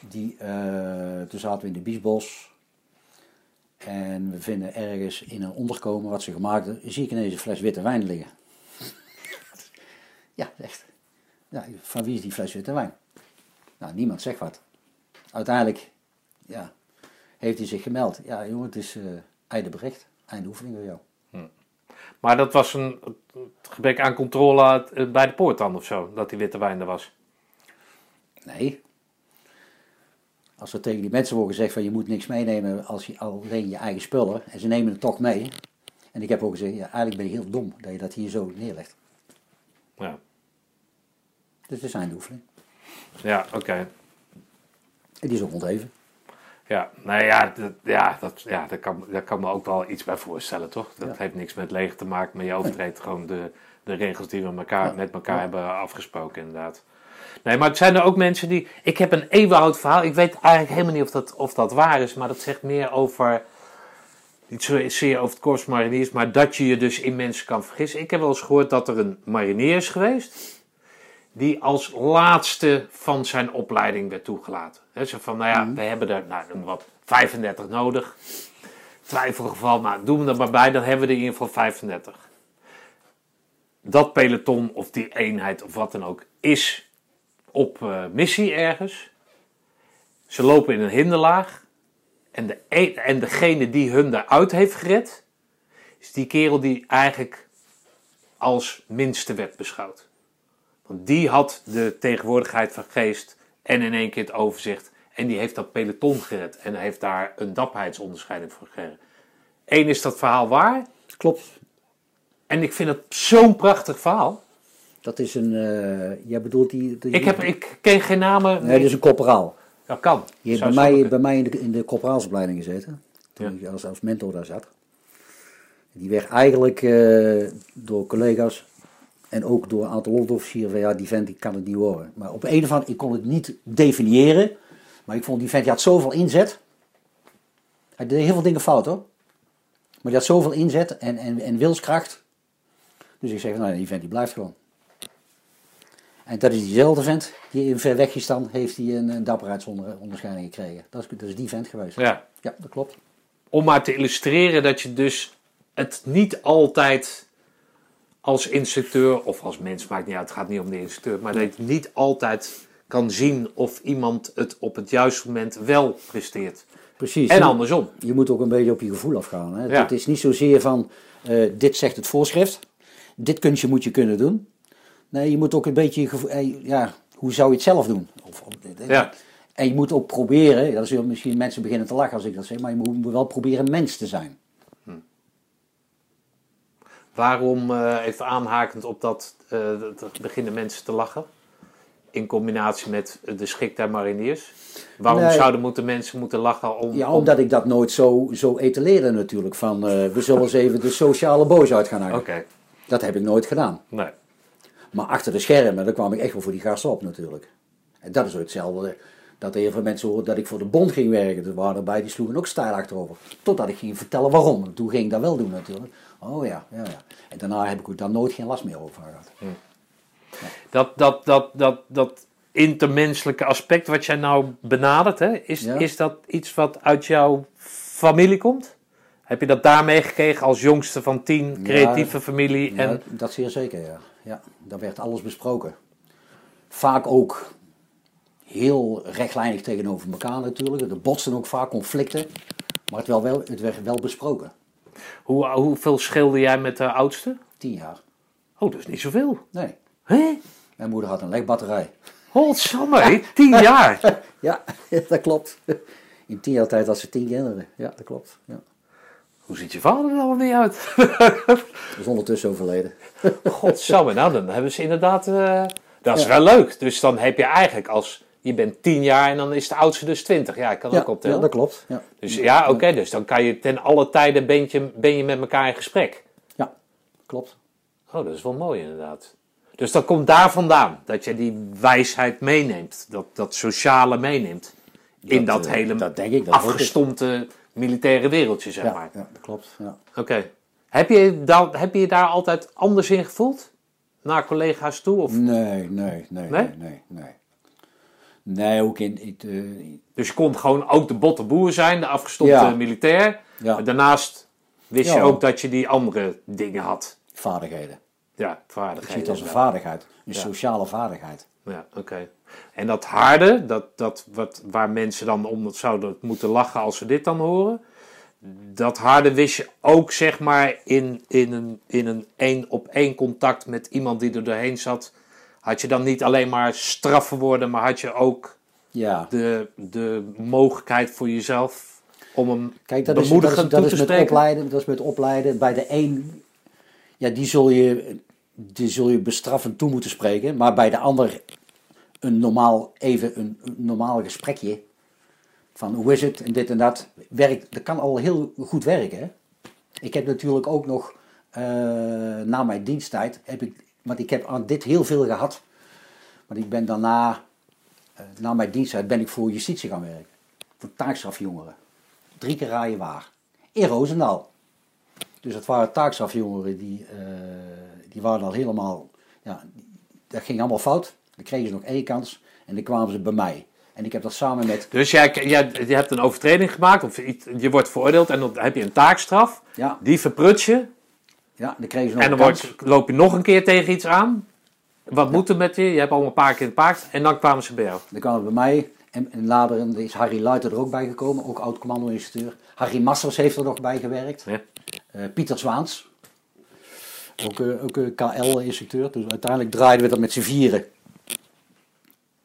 Die, toen zaten we in de Biesbos. En we vinden ergens in een onderkomen wat ze gemaakt hebben, zie ik ineens een fles witte wijn liggen. ja, echt. Ja, van wie is die fles witte wijn? Nou, niemand zegt wat. Uiteindelijk, ja, heeft hij zich gemeld. Ja, jongen, het is eh einde bericht. Einde oefening door jou. Maar dat was een gebrek aan controle eh, bij de poort dan of zo, dat die witte wijn er was. Nee. Als er tegen die mensen wordt gezegd van je moet niks meenemen als je alleen je eigen spullen. En ze nemen het toch mee. En ik heb ook gezegd, ja, eigenlijk ben je heel dom dat je dat hier zo neerlegt. Ja, Dus het is einde oefening. ja oké. En die is ook ontheven. Ja, nou ja, dat, ja, dat, ja daar, kan, daar kan me ook wel iets bij voorstellen, toch? Dat Ja. heeft niks met leger te maken, maar je overtreedt gewoon de, de regels die we elkaar, Ja. met elkaar Ja. hebben afgesproken, inderdaad. Nee, maar het zijn er ook mensen die... Ik heb een eeuwenoud verhaal. Ik weet eigenlijk helemaal niet of dat, of dat waar is, maar dat zegt meer over... Niet zozeer over het korps mariniers, maar dat je je dus in mensen kan vergissen. Ik heb wel eens gehoord dat er een marinier is geweest... die als laatste van zijn opleiding werd toegelaten. He, zo van, nou ja, we hebben er, nou, noem maar wat, 35 nodig. Twijfelgeval, nou, doen we er maar bij, dan hebben we er in ieder geval 35 dat peloton of die eenheid of wat dan ook is op eh, missie ergens. Ze lopen in een hinderlaag. En, de en degene die hun daaruit heeft gered, is die kerel die eigenlijk als minste werd beschouwd. Want die had de tegenwoordigheid van geest en in één keer het overzicht. En die heeft dat peloton gered en heeft daar een dapperheidsonderscheiding voor gekregen. Eén is dat verhaal waar. Klopt. En ik vind het zo'n prachtig verhaal. Dat is een, eh jij bedoelt die... die Ik, heb, ik ken geen namen. Nee, dat is een corporaal. Dat kan. Die heeft Zou bij mij, bij mij in de, in de corporaalsopleiding gezeten. Toen Ja. ik als, als mentor daar zat. Die werd eigenlijk eh, door collega's en ook door een aantal onderofficieren van ja, die vent die kan het niet horen. Maar op een of andere ik kon het niet definiëren. Maar ik vond die vent, die had zoveel inzet. Hij deed heel veel dingen fout hoor. Maar die had zoveel inzet en, en, en wilskracht. Dus ik zeg, nou die vent die blijft gewoon. En dat is diezelfde vent die in Verwegistan heeft hij een, een dapperheidsonderscheiding gekregen. Dat is, dat is die vent geweest. Ja. Ja, dat klopt. Om maar te illustreren dat je dus het niet altijd als instructeur of als mens, maakt niet uit, het gaat niet om de instructeur, maar dat je niet altijd kan zien of iemand het op het juiste moment wel presteert. Precies. En andersom. Je moet ook een beetje op je gevoel afgaan. Hè? Ja. Het is niet zozeer van, eh, dit zegt het voorschrift, dit kunstje moet je kunnen doen. Nee, je moet ook een beetje, eh, ja, hoe zou je het zelf doen? Of, of- Ja. En je moet ook proberen, dat zullen misschien mensen beginnen te lachen als ik dat zeg, maar je moet wel proberen mens te zijn. Waarom, eh, even aanhakend op dat, eh, dat beginnen mensen te lachen, in combinatie met de schik der mariniers. Waarom Nee. zouden moeten mensen moeten lachen om... Ja, om- omdat ik dat nooit zo, zo etaleerde natuurlijk, van eh, we zullen eens even de sociale boos uit gaan hangen. Oké, Dat heb ik nooit gedaan. nee. Maar achter de schermen, daar kwam ik echt wel voor die gasten op natuurlijk. En dat is ook hetzelfde. Dat heel veel mensen hoorden dat ik voor de bond ging werken. Er waren erbij, die sloegen ook stijl achterover. Totdat ik ging vertellen waarom. En toen ging ik dat wel doen natuurlijk. Oh ja, ja, ja. En daarna heb ik ook daar nooit geen last meer over gehad. Dat, dat, dat, dat, dat intermenselijke aspect wat jij nou benadert, hè, is, Ja. is dat iets wat uit jouw familie komt? Heb je dat daarmee gekregen als jongste van tien, creatieve familie? En, Ja, dat zeer zeker, ja. Ja. Daar werd alles besproken. Vaak ook heel rechtlijnig tegenover elkaar natuurlijk. Er botsten ook vaak conflicten. Maar het, wel, wel, het werd wel besproken. hoe, hoeveel scheelde jij met de oudste? Tien jaar. Oh, dat is niet zoveel. Nee. Hé? Mijn moeder had een legbatterij. Godsamme, tien jaar. Ja, dat klopt. In tien jaar tijd had ze tien kinderen. Ja, dat klopt. Ja. Hoe ziet je vader er allemaal niet uit? Is ondertussen overleden. Godsamme, nou dan hebben ze inderdaad... eh, dat is Ja. wel leuk. Dus dan heb je eigenlijk als... Je bent tien jaar en dan is de oudste dus twintig. Ja, ik kan Ja, ook optellen. ja, dat klopt. Ja, Dus ja, oké, dus dan kan je ten alle tijden ben je, ben je met elkaar in gesprek. ja klopt. Oh, dat is wel mooi inderdaad. Dus dat komt daar vandaan, dat je die wijsheid meeneemt, dat, dat sociale meeneemt. In dat, Dat, eh, hele dat denk ik, dat afgestompte militaire wereldje, zeg Ja, maar. ja, dat klopt. Ja. Oké. Heb, je heb je je daar altijd anders in gevoeld? Naar collega's toe? Of? Nee, nee, nee, nee, nee, nee. Nee, ook in... in, eh, Dus je kon gewoon ook de botte boer zijn, de afgestompte Ja. militair. Maar daarnaast wist je ook dat je die andere dingen had. vaardigheden. Ja, Ik zie vaardigheden. het als een vaardigheid. Een sociale vaardigheid. Ja, oké. En dat harde, dat, dat wat, waar mensen dan om zouden moeten lachen als ze dit dan horen. Dat harde wist je ook, zeg maar, in, in een in een één op één contact met iemand die er doorheen zat. Had je dan niet alleen maar straffen worden, maar had je ook Ja. de, de mogelijkheid voor jezelf om hem Kijk, dat is, dat is, dat met spreken? opleiden. Dat is met opleiden. Bij de een, ja, die zul je, die zul je bestraffend toe moeten spreken. Maar bij de ander een normaal, even een, normaal gesprekje. Van hoe is het en dit en dat. Werkt, dat kan al heel goed werken. Ik heb natuurlijk ook nog, eh, na mijn diensttijd, heb ik, want ik heb aan dit heel veel gehad. Want ik ben daarna, eh, na mijn diensttijd, ben ik voor justitie gaan werken. Voor taakstrafjongeren. Drie keer raaien waar. In Roosendaal. Dus dat waren taakstrafjongeren die, eh, die waren al helemaal, ja, dat ging allemaal fout. Dan kregen ze nog één kans en dan kwamen ze bij mij. En ik heb dat samen met, Dus jij, jij, je hebt een overtreding gemaakt, of je wordt veroordeeld en dan heb je een taakstraf. ja, Die verprut je. ja dan kregen ze nog En dan een kans. loop je nog een keer tegen iets aan. Wat moet er met je? Je hebt al een paar keer in het paard. En dan kwamen ze bij jou. Dan kwamen ze bij mij. En, en later is Harry Luiter er ook bij gekomen, ook oud commando-instructeur. Harry Massers heeft er nog bij gewerkt. Ja. Eh, Pieter Zwaans, ook, ook een KL-instructeur. Dus uiteindelijk draaiden we dat met z'n vieren.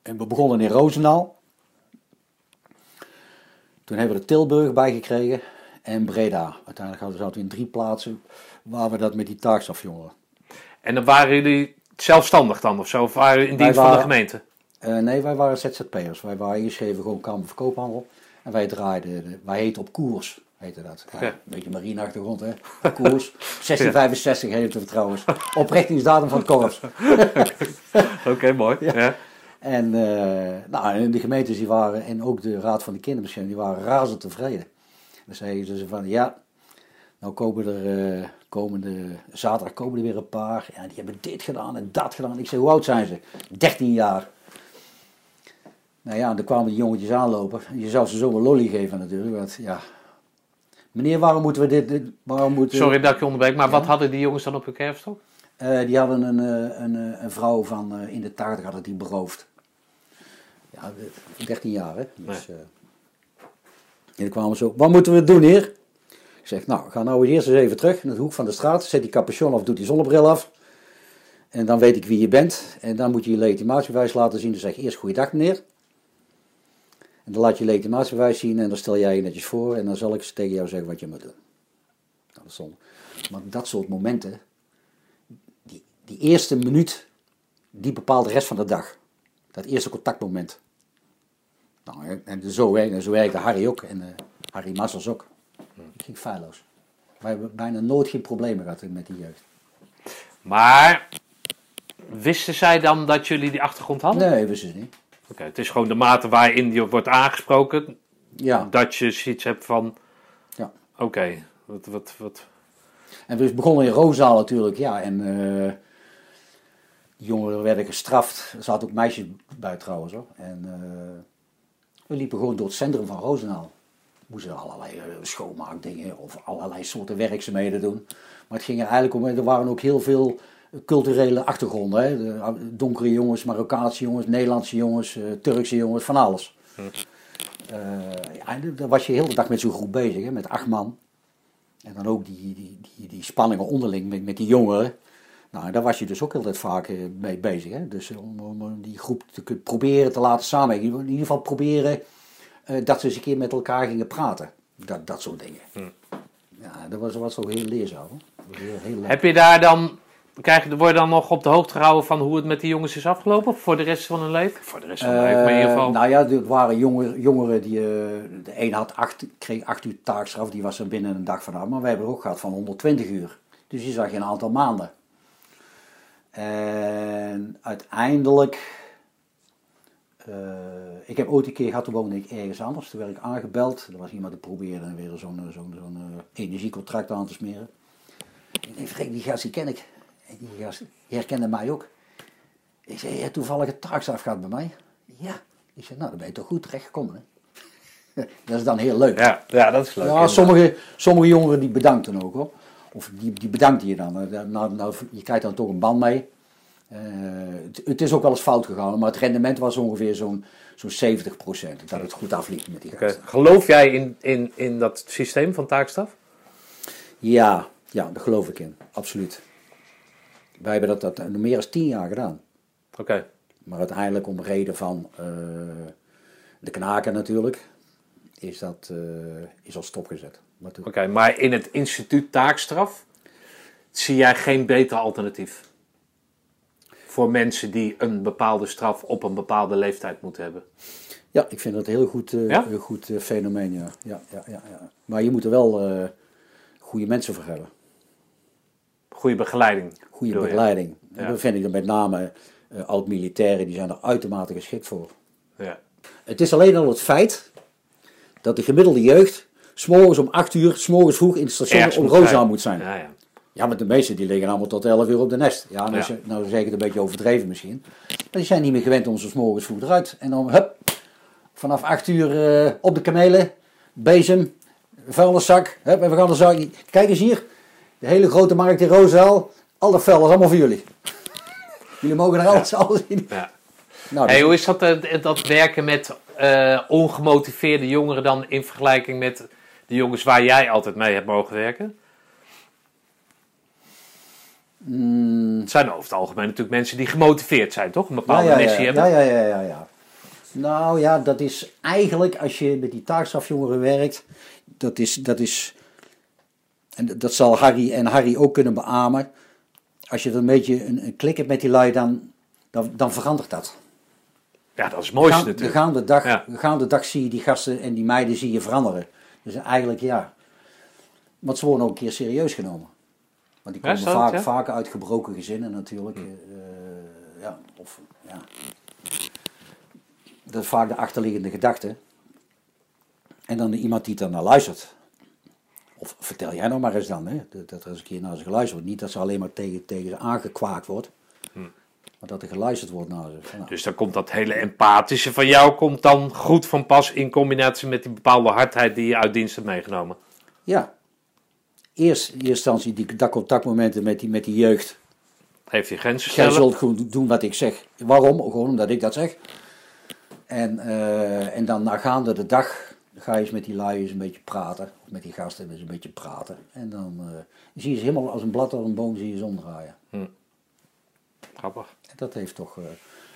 En we begonnen in Roosendaal. Toen hebben we er Tilburg bij gekregen en Breda. Uiteindelijk hadden- zaten we in drie plaatsen waar we dat met die taakstafjongeren. En dan waren jullie zelfstandig dan of zo? Of waren jullie in dienst van de gemeente? Eh, nee, wij waren ZZP'ers. Wij waren ingeschreven gewoon Kamer van Koophandel. En wij draaiden, de- wij heten op koers, heette dat. Ja. Een beetje marineachtergrond, hè. Koers. 1665 heette het trouwens. Oprichtingsdatum van het korps. Oké, mooi. Ja. En, eh, nou, en de gemeentes die waren, en ook de Raad van de Kinderbescherming, die waren razend tevreden. Dan zeiden ze van, ja, Nou komen er eh, komende zaterdag komen er weer een paar. Ja, die hebben dit gedaan en dat gedaan. Ik zeg, hoe oud zijn ze? 13 jaar. Nou ja, dan kwamen die jongetjes aanlopen. Je zou ze zo een lolly geven natuurlijk. Want, ja. Meneer, waarom moeten we dit... dit- waarom moeten, Sorry dat ik je onderbreek, maar wat hadden die jongens dan op hun kerfstok? Eh, die hadden een, eh, een, eh, een vrouw van in de 80 hadden die beroofd. Ja, de- 13 jaar hè. Dus, en dan kwamen ze zo, wat moeten we doen hier? Ik zeg, nou, ga nou eerst eens even terug naar de hoek van de straat. Zet die capuchon af, doet die zonnebril af. En dan weet ik wie je bent. En dan moet je je legitimatiebewijs laten zien. Dan zeg je eerst goeiedag meneer. En dan laat je legitimatiebewijs zien en dan stel jij je netjes voor. En dan zal ik tegen jou zeggen wat je moet doen. Nou, dat is zonde. Maar dat soort momenten, die, die eerste minuut, die bepaalt de rest van de dag. Dat eerste contactmoment. Nou, en- zo, en zo werkte Harry ook. En eh, Harry Massels ook. Het ging feilloos. Wij hebben bijna nooit geen problemen gehad met die jeugd. Maar wisten zij dan dat jullie die achtergrond hadden? Nee, wisten ze niet. Oké, het is gewoon de mate waarin je wordt aangesproken Ja. dat je zoiets hebt van, ja. oké, wat, wat, wat, En we begonnen in Roosendaal natuurlijk, ja. En die jongeren werden gestraft. Er zaten ook meisjes bij trouwens hoor. En eh, we liepen gewoon door het centrum van Roosendaal. Moesten allerlei eh, schoonmaakdingen of allerlei soorten werkzaamheden doen. Maar het ging er eigenlijk om, er waren ook heel veel culturele achtergronden. Hè? De, eh, donkere jongens, Marokkaanse jongens, Nederlandse jongens, eh, Turkse jongens, van alles. Eh, ja, daar was je heel de dag met zo'n groep bezig, hè? met acht man. En dan ook die, die, die, die spanningen onderling met, met die jongeren. Nou, daar was je dus ook altijd vaak eh, mee bezig. Hè? Dus om, om- die groep te proberen te laten samenwerken. In ieder geval proberen dat ze eens een keer met elkaar gingen praten. Dat, dat soort dingen. Ja, dat was, was ook heel leerzaam. Heel, heel. Heb je daar dan, krijg word je dan nog op de hoogte gehouden van hoe het met die jongens is afgelopen? Voor de rest van hun leven? Voor de rest van hun leven, maar in ieder Eh, geval. nou ja, het waren jongeren, jongeren die. eh, de een had acht, kreeg acht uur taakstraf, die was er binnen een dag vanaf. Maar wij hebben er ook gehad van 120 uur. Dus die zag je een aantal maanden. En uiteindelijk. eh, ik heb ooit een keer gehad, toen woonde ik ergens anders. Toen werd ik aangebeld. Er was iemand die probeerde weer zo'n zo'n zo'n energiecontract aan te smeren. Ik denk, die gast die ken ik. Die gast die herkende mij ook. Ik zei, je toevallig een taakstraf gehad bij mij? Ja. Ik zei, nou, dan ben je toch goed terechtgekomen, hè? dat is dan heel leuk. Ja, ja, dat is leuk. Ja, sommige, sommige jongeren die bedankten ook, hoor. Of die, die bedankten je dan. Nou, nou, je krijgt dan toch een band mee. Eh, het, het is ook wel eens fout gegaan, maar het rendement was ongeveer zo'n zo'n 70% Dat het goed afliep met die gasten. Geloof jij in, in, in dat systeem van taakstraf? Ja, ja, daar geloof ik in. Absoluut. Wij hebben dat, dat meer dan tien jaar gedaan. Oké. Maar uiteindelijk om reden van eh, de knaken natuurlijk, is dat eh, is al stopgezet. Oké, maar in het instituut taakstraf zie jij geen beter alternatief? Voor mensen die een bepaalde straf op een bepaalde leeftijd moeten hebben. Ja, ik vind dat een heel goed, Ja? een goed fenomeen, ja. Ja, ja, ja, ja. Maar je moet er wel goede mensen voor hebben. Goede begeleiding. Goede begeleiding. En dat vind ik dan met name eh oud-militairen, die zijn er uitermate geschikt voor. Ja. Het is alleen al het feit dat de gemiddelde jeugd s'morgens om 8 uur, s'morgens vroeg in het station Ergens op moet zijn. Ja, ja. Ja, maar de meesten die liggen allemaal tot 11 uur op de nest. Ja, nou, Ja. is- nou zeg ik het een beetje overdreven misschien. Maar die zijn niet meer gewend om zo 's morgens vroeg eruit. En dan, hup, vanaf 8 uur eh, op de kamelen, bezem, vuilniszak, hup, en we gaan er zo. Kijk eens hier, de hele grote markt in Roosendaal, al dat vuil is allemaal voor jullie. jullie mogen er alles, alles in. Ja. Nou, Hey, dus- hoe is dat, eh, dat werken met eh, ongemotiveerde jongeren dan in vergelijking met de jongens waar jij altijd mee hebt mogen werken? Mm, Het zijn over het algemeen natuurlijk mensen die gemotiveerd zijn, toch? Een bepaalde ja, ja, missie ja, hebben. ja, ja, ja, ja, ja. Nou ja, dat is eigenlijk als je met die taakstrafjongeren werkt, dat is, dat is, en dat zal Harry en Harry ook kunnen beamen. Als je er een beetje een, een klik hebt met die lui, dan, dan, dan verandert dat. Ja, dat is het mooiste Gaan- de, natuurlijk. gaande dag, Ja. de gaande dag zie je die gasten en die meiden zie je veranderen. Dus eigenlijk ja. Want ze worden ook een keer serieus genomen. Want die komen vaak, ja? vaak uit gebroken gezinnen natuurlijk. eh, ja, of, ja. Dat is vaak de achterliggende gedachte. En dan iemand die er naar luistert. Of vertel jij nou maar eens dan, hè, dat, er eens een keer naar ze geluisterd wordt. Niet dat ze alleen maar tegen, tegen ze aangekwaakt wordt. Maar dat er geluisterd wordt naar ze. Nou, Dus dan komt dat hele empathische van jou komt dan goed van pas in combinatie met die bepaalde hardheid die je uit dienst hebt meegenomen. ja. Eerst in eerste instantie die, dat contactmomenten met die, met die jeugd. Heeft je grenzen Jij stellen. zult gewoon doen wat ik zeg. Waarom? Gewoon omdat ik dat zeg. En, eh, en dan gaande de dag ga je eens met die lui eens een beetje praten. Of met die gasten eens een beetje praten. En dan eh, zie je ze helemaal als een blad op een boom zie je ze omdraaien. Grappig. En dat heeft toch... eh,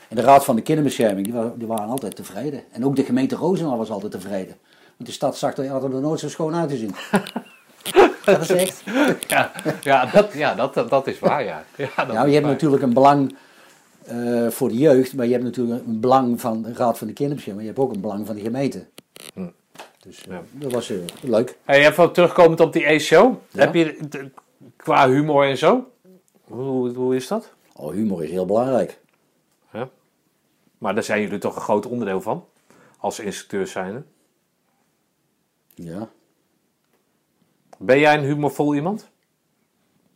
En de Raad van de Kinderbescherming, die, wa- die waren altijd tevreden. En ook de gemeente Roosendaal was altijd tevreden. Want de stad zag er, er nooit zo schoon uitgezien. dat is echt... Ja, ja, dat, ja dat, is waar, ja. Ja, dat is je hebt waar. natuurlijk een belang eh, voor de jeugd, maar je hebt natuurlijk een belang van de Raad van de Kinderbescherming, maar je hebt ook een belang van de gemeente. Dus eh, Ja. dat was eh, leuk. Hey, even terugkomend op die Ace-show. Ja. Heb je qua humor en zo? Hoe, hoe is dat? Oh, humor is heel belangrijk. Ja. Maar daar zijn jullie toch een groot onderdeel van? Als instructeurs zijn. Ja, Ben jij een humorvol iemand?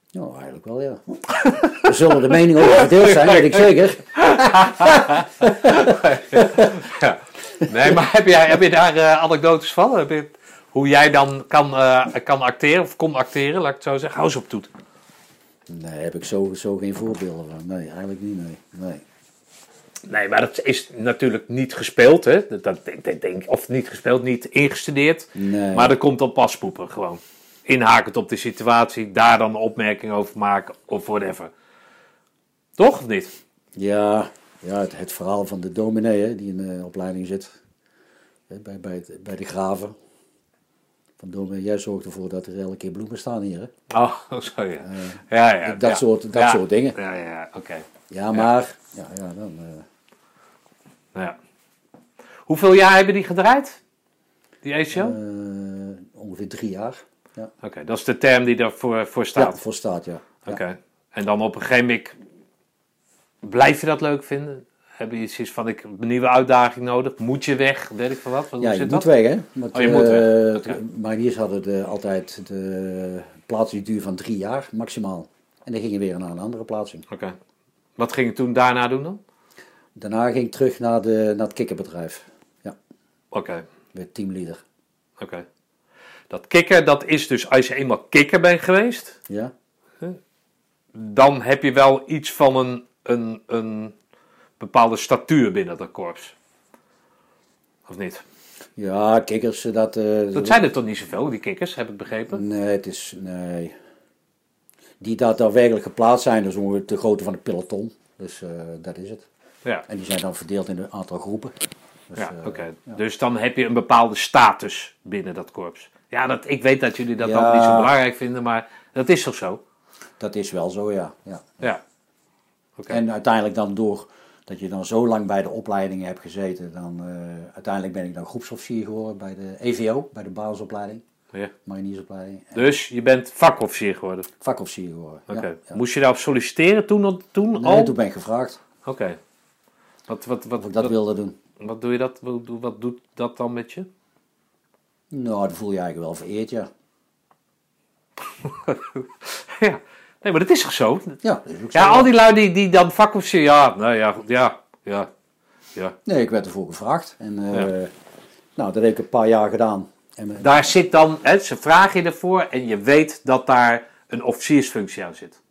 ja eigenlijk wel, ja. Er zullen de meningen over verdeeld zijn, weet ik zeker. Ja. Nee, maar heb, jij, heb je daar eh, anekdotes van? Heb je, hoe jij dan kan, eh, kan acteren of kon acteren, laat ik het zo zeggen. Hou eens op toet. Nee, heb ik zo, zo geen voorbeelden van. Nee, eigenlijk niet, nee. nee. Nee, maar dat is natuurlijk niet gespeeld, hè? Dat, dat denk, of niet gespeeld, niet ingestudeerd. Nee. Maar dat komt op paspoepen gewoon. Inhakend op de situatie, daar dan een opmerking over maken of whatever. Toch of niet? Ja, ja het, het verhaal van de dominee hè, die in de opleiding zit. Hè, Bij, bij, het- bij de graven. Van dominee, jij zorgt ervoor dat er elke keer bloemen staan hier. Hè? Oh, zo ja. ja, ja. dat ja. soort- dat Ja. soort dingen. Ja, ja, ja, oké. Ja, maar... Ja, ja, dan... eh, Ja. Hoeveel jaar hebben die gedraaid? Die Ace-show? eh, ongeveer drie jaar. Ja, Oké, dat is de term die daarvoor voor ja staat. voor staat, ja. ja. Oké. En dan op een gegeven moment, blijf je dat leuk vinden? Heb je iets van, ik een nieuwe uitdaging nodig? Moet je weg? Weet ik van wat? Hoe Ja, je zit moet dat? weg, hè? Want, Oh, je moet weg. eh, Mariniers hadden de, altijd de plaatsingduur van drie jaar, maximaal. En dan ging je weer naar een andere plaatsing. Oké. Wat ging je toen daarna doen dan? Daarna ging ik terug naar, de, naar het kikkerbedrijf. Ja, Oké, werd teamleader. oké. Dat kikker, dat is dus als je eenmaal kikker bent geweest, Ja? dan heb je wel iets van een, een, een bepaalde statuur binnen dat korps. Of niet? Ja, kikkers, eh, dat... eh, Dat zijn er toch niet zoveel, die kikkers, heb ik begrepen? Nee, het is... Nee. Die daar daadwerkelijk geplaatst zijn, dat is ongeveer de grootte van een peloton. Dus eh, dat is het. Ja, En die zijn dan verdeeld in een aantal groepen. Dus, ja oké. Dus dan heb je een bepaalde status binnen dat korps. Ja, dat, ik weet dat jullie dat Ja. dan niet zo belangrijk vinden, maar dat is toch zo? Dat is wel zo, ja. ja. Ja. En uiteindelijk dan door dat je dan zo lang bij de opleidingen hebt gezeten, dan eh, uiteindelijk ben ik dan groepsofficier geworden bij de EVO, bij de basisopleiding, Ja. mariniersopleiding. Dus je bent vakofficier geworden. vakofficier geworden. Oké. Ja, ja. Moest je daarop solliciteren toen, toen Nee, al? toen ben ik gevraagd Oké. Wat, wat, wat, of ik dat wat, wilde doen. wat doe je dat? Wat, doe- wat doet dat dan met je? Nou, dan voel je eigenlijk wel vereerd, ja. ja. Nee, maar dat is toch zo? Ja, dat is ook zo. Ja, al die lui die, die dan vakofficier... Ja, nou ja, goed, ja, ja, ja. Nee, ik werd ervoor gevraagd. En eh, nou, dat heb ik een paar jaar gedaan. En, me- Daar zit dan... Hè, ze vragen je ervoor en je weet dat daar een officiersfunctie aan zit.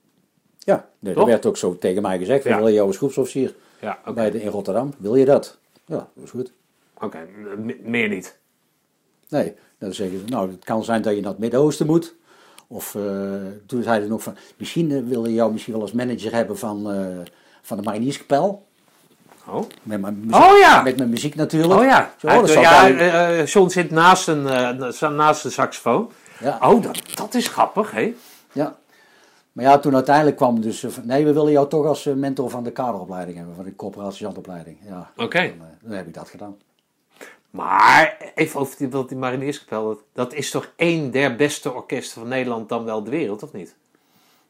ja, nee, Toch? dat werd ook zo tegen mij gezegd. Ja. willen jou als groepsofficier Ja, oké. bij de, in Rotterdam. Wil je dat? Ja, dat is goed. Oké, m- meer niet. Nee, dan zeggen ze, nou, het kan zijn dat je naar het Midden-Oosten moet. Of eh, toen zeiden ze nog van, misschien eh, willen jou misschien wel als manager hebben van, eh, van de Marinierskapel. Oh, Met mijn muziek, Oh ja. Met mijn muziek natuurlijk. oh ja. Zo, Hij- ja, John zit naast een, naast een saxofoon. ja, Oh, dat, dat is grappig, hè? ja. Maar ja, toen uiteindelijk kwam dus, nee, we willen jou toch als mentor van de kaderopleiding hebben, van de corporatieantopleiding. Ja, Oké. dan, dan heb ik dat gedaan. Maar even over die, dat die Marinierskapel. Dat, dat is toch één der beste orkesten van Nederland dan wel de wereld, of niet?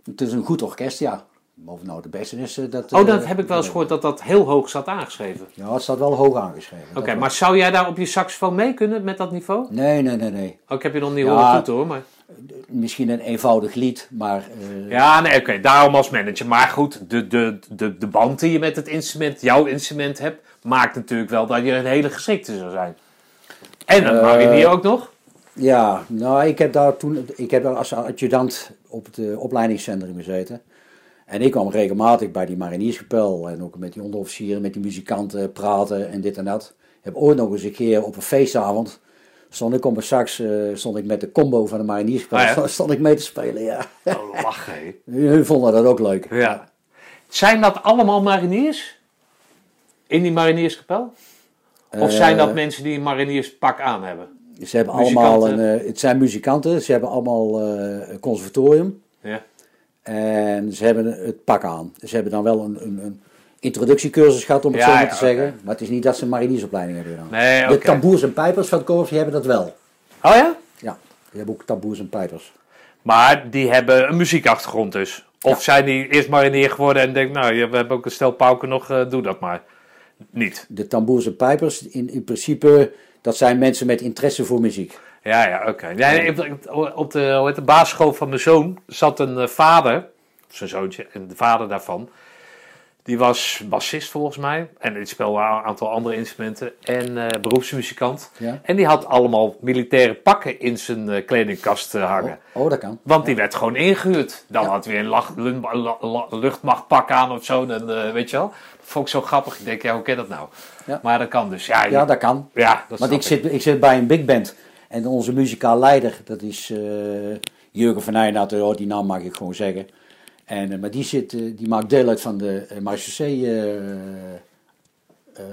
Het is een goed orkest, ja. Of nou de beste is, eh, dat... Oh, dat eh, heb ik wel eens gehoord dat dat heel hoog staat aangeschreven. Ja, het staat wel hoog aangeschreven. Oké, dat maar zou jij daar op je saxofoon mee kunnen met dat niveau? Nee, nee, nee, nee. Oh, ik heb je nog niet Ja. horen toeten hoor, maar... misschien een eenvoudig lied, maar eh, Ja, nee, oké, daarom als manager. Maar goed, de, de, de, de band die je met het instrument, jouw instrument hebt, maakt natuurlijk wel dat je een hele geschikte zou zijn. En een Eh, marinier ook nog? ja, nou, ik heb daar toen, ik heb daar als adjudant op het opleidingscentrum gezeten. En ik kwam regelmatig bij die marinierskapel en ook met die onderofficieren, met die muzikanten praten en dit en dat. Ik heb ooit nog eens een keer op een feestavond, stond ik op een sax, eh, stond ik met de combo van de marinierskapel, Ah, ja? stond ik mee te spelen, ja. Oh, lachen. Hun vonden dat ook leuk. Ja. Zijn dat allemaal mariniers? In die marinierskapel? Of zijn dat Eh, mensen die een marinierspak aan hebben? Ze hebben allemaal een, eh, het zijn muzikanten, ze hebben allemaal eh, een conservatorium Ja. en ze hebben het pak aan. Ze hebben dan wel een, een, een introductiecursus gehad, om het Ja, zo maar ja, te zeggen. Maar het is niet dat ze een mariniersopleiding hebben gedaan. Nee. De tamboers en pijpers van het korps, die hebben dat wel. Oh ja? Ja, die hebben ook tamboers en pijpers. Maar die hebben een muziekachtergrond dus. Of zijn die eerst marinier geworden en denken, nou, we hebben ook een stel pauken nog, doe dat maar. Niet. De tamboers en pijpers, in, in principe, dat zijn mensen met interesse voor muziek. Ja, ja, oké. Ja, op de, hoe heet de basisschool van mijn zoon zat een eh, vader, zijn zoontje, en de vader daarvan. Die was bassist volgens mij. En die speelde een aantal andere instrumenten. En eh, beroepsmuzikant. Ja. En die had allemaal militaire pakken in zijn eh, kledingkast hangen. Oh, oh, dat kan. Want die werd gewoon ingehuurd. Dan had hij weer een luchtmachtpak aan of zo. En, weet je wel. Vond ik zo grappig. Ik denk, ja, hoe ken dat nou? Ja. Maar dat kan dus. Ja, Ja, dat kan. ja, dat Want ik zit, ik zit bij een big band. En onze muzikaal leider, dat is eh, Jurgen van Nijnaert, oh, die naam mag ik gewoon zeggen. En, eh, maar die, zit, eh, die maakt deel uit van de uh,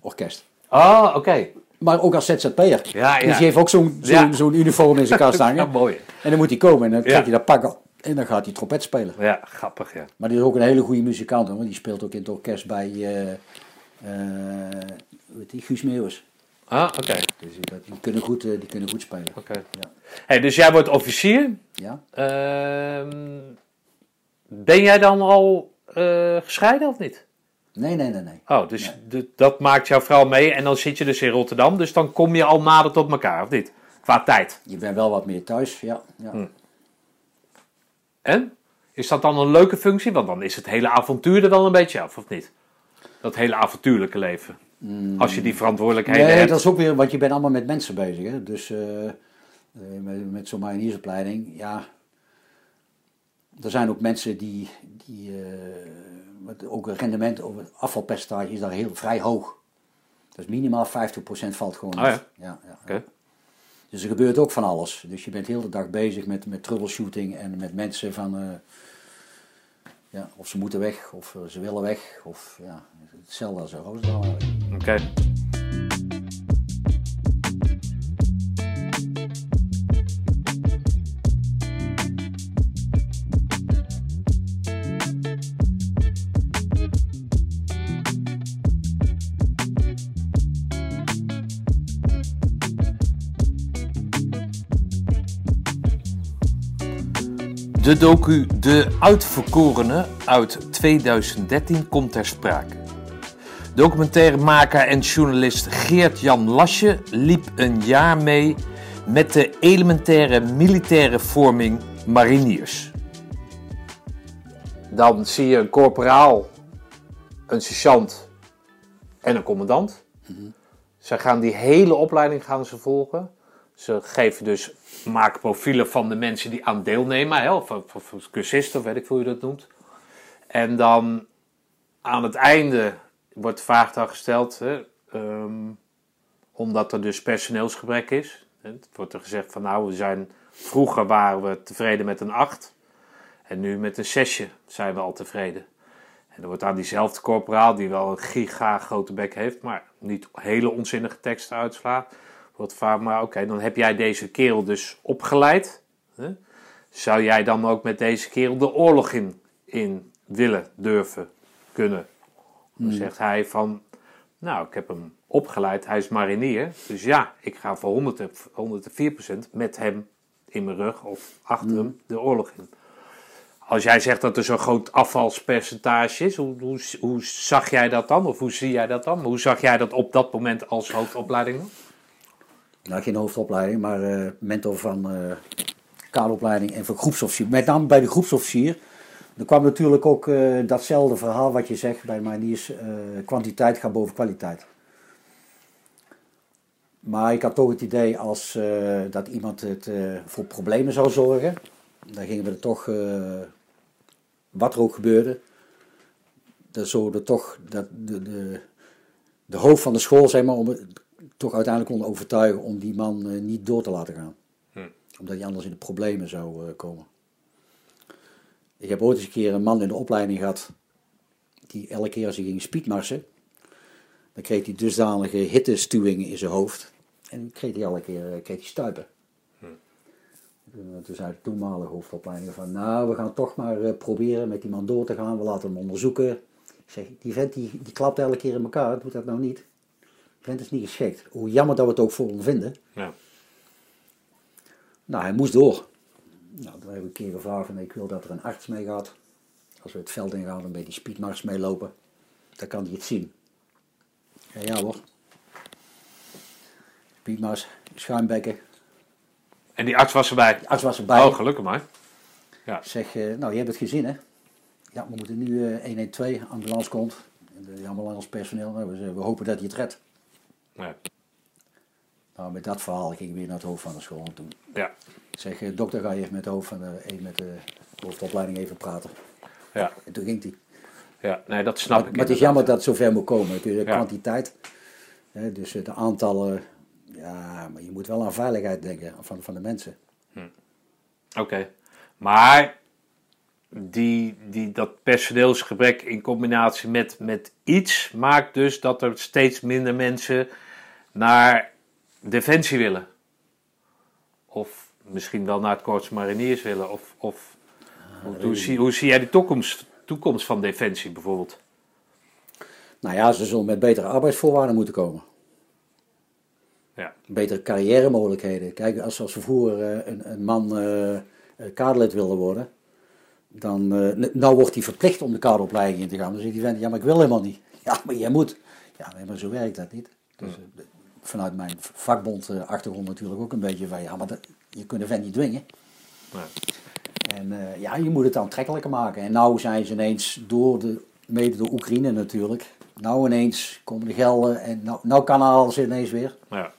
orkest. Oh, oké. Maar ook als ZZP'er. Ja, ja. Dus die heeft ook zo'n Ja. zo'n uniform in zijn kast Ja, hangen. mooi. En dan moet hij komen en dan Ja. hij dat pak op. En dan gaat hij trompet spelen. Ja, grappig, ja. Maar die is ook een hele goede muzikant, hoor. want die speelt ook in het orkest bij hoe heet die, Guus Meeuwis. Ah, oké. Dus die, die, kunnen goed, eh, die kunnen goed spelen. Oké. Ja. Hey, dus jij wordt officier. Ja? Ehm, ben jij dan al gescheiden of niet? Nee, nee, nee, nee. Oh, dus de- dat maakt jouw vrouw mee en dan zit je dus in Rotterdam. Dus dan kom je al nader tot elkaar, of niet? Qua tijd. Je bent wel wat meer thuis, ja. ja. Hm. En? Is dat dan een leuke functie? Want dan is het hele avontuur er wel een beetje af, of niet? Dat hele avontuurlijke leven. Als je die verantwoordelijkheden Nee, hebt. dat is ook weer, want je bent allemaal met mensen bezig. Hè? Dus eh, met, met zo'n majoniersopleiding, ja. Er zijn ook mensen die, die eh, ook het rendement, of het afvalpercentage is daar heel vrij hoog. Dat is minimaal 50% valt gewoon af. ja? Ja, ja. Oké. Dus er gebeurt ook van alles. Dus je bent heel de dag bezig met, met troubleshooting en met mensen van... eh, ja, of ze moeten weg, of eh, ze willen weg. Of ja, hetzelfde als een eigenlijk. Oké. De docu De Uitverkorene uit 2013 komt ter sprake. Documentairemaker en journalist Geert-Jan Lasje liep een jaar mee met de elementaire militaire vorming mariniers. Dan zie je een corporaal, een sergeant en een commandant. Ze gaan die hele opleiding gaan ze volgen. Ze geven dus, maken profielen van de mensen die aan deelnemen, hè, of, of, of weet ik hoe je dat noemt. En dan aan het einde wordt de vraag gesteld, ehm, omdat er dus personeelsgebrek is. Het wordt er gezegd van nou, we zijn, vroeger waren we tevreden met een 8 en nu met een 6 zijn we al tevreden. En er wordt aan diezelfde corporaal, die wel een giga grote bek heeft, maar niet hele onzinnige teksten uitslaat, wordt vaak maar oké, dan heb jij deze kerel dus opgeleid. Hè? Zou jij dan ook met deze kerel de oorlog in, in willen, durven, kunnen? Dan zegt hij van, nou, ik heb hem opgeleid, hij is marinier. Dus ja, ik ga voor 100, en- 104% met hem in mijn rug of achter hem de oorlog in. Als jij zegt dat er zo'n groot afvalspercentage is, hoe, hoe, hoe zag jij dat dan? Of hoe zie jij dat dan? Hoe zag jij dat op dat moment als hoofdopleiding dan? Nou, geen hoofdopleiding, maar eh, mentor van eh kaderopleiding en voor groepsofficier. Met name bij de groepsofficier. Er kwam natuurlijk ook eh, datzelfde verhaal wat je zegt bij mariniers. eh kwantiteit gaat boven kwaliteit. Maar ik had toch het idee als dat iemand het voor problemen zou zorgen. Dan gingen we er toch, wat er ook gebeurde, dan zouden toch dat de, de, de hoofd van de school, zeg maar, om het toch uiteindelijk konden overtuigen om die man eh, niet door te laten gaan. Hm. Omdat hij anders in de problemen zou eh, komen. Ik heb ooit eens een keer een man in de opleiding gehad, die elke keer als hij ging speedmarsen, dan kreeg hij dusdanige hittestuwingen in zijn hoofd. En kreeg hij elke keer eh, kreeg hij stuipen. Toen, toen zei de toenmalige hoofdopleiding van, nou, we gaan toch maar proberen met die man door te gaan. We laten hem onderzoeken. Ik zeg, die vent die, die klapt elke keer in elkaar, doet dat nou niet. Die vent is niet geschikt. Hoe jammer dat we het ook voor hem vinden. Ja. Nou, hij moest door. Nou, toen heb ik een keer gevraagd van, ik wil dat er een arts mee gaat. Als we het veld ingaan, dan bij die speedmars meelopen. Dan kan hij het zien. Ja, ja hoor. Speedmars, schuimbekken. En die arts was erbij. De arts was erbij. Oh, gelukkig maar. Ik zeg, eh, nou, je hebt het gezien, hè? Ja, we moeten nu eh 112, ambulance komt. En de ambulancepersoneel, nou, we, we hopen dat hij het redt. Nou, met dat verhaal ging ik weer naar het hoofd van de school. En toen Ja. ik zeg, eh, dokter, ga je even met de, hoofd van de, even met de hoofdopleiding even praten. Ja. En toen ging hij. ja. Nee, dat snap Maar, ik. maar het is jammer dat het zover moet komen. De Ja. kwantiteit, hè, dus eh, de aantallen. Ja, maar je moet wel aan veiligheid denken van, van de mensen. Oké. Maar die, die, dat personeelsgebrek in combinatie met, met iets maakt dus dat er steeds minder mensen naar Defensie willen. Of misschien wel naar het Korps Mariniers willen. Of, of hoe, hoe, zie, hoe zie jij de toekomst, toekomst van Defensie bijvoorbeeld? Nou ja, ze zullen met betere arbeidsvoorwaarden moeten komen. Ja. betere carrière-mogelijkheden. Kijk, als, als vroeger eh, een, een man eh, kaderlid wilde worden, dan nou wordt hij verplicht om de kaderopleiding in te gaan. Dan zegt die vent, ja, maar ik wil helemaal niet. Ja, maar jij moet. Ja, nee, maar zo werkt dat niet. Dus, de- vanuit mijn vakbond eh, achtergrond natuurlijk ook een beetje van, ja, maar dat, je kunt de vent niet dwingen. En eh, ja, je moet het aantrekkelijker maken. En nou zijn ze ineens door de, mede door Oekraïne natuurlijk, nou ineens komen de gelden en nou, nou kan alles ineens weer. Ja.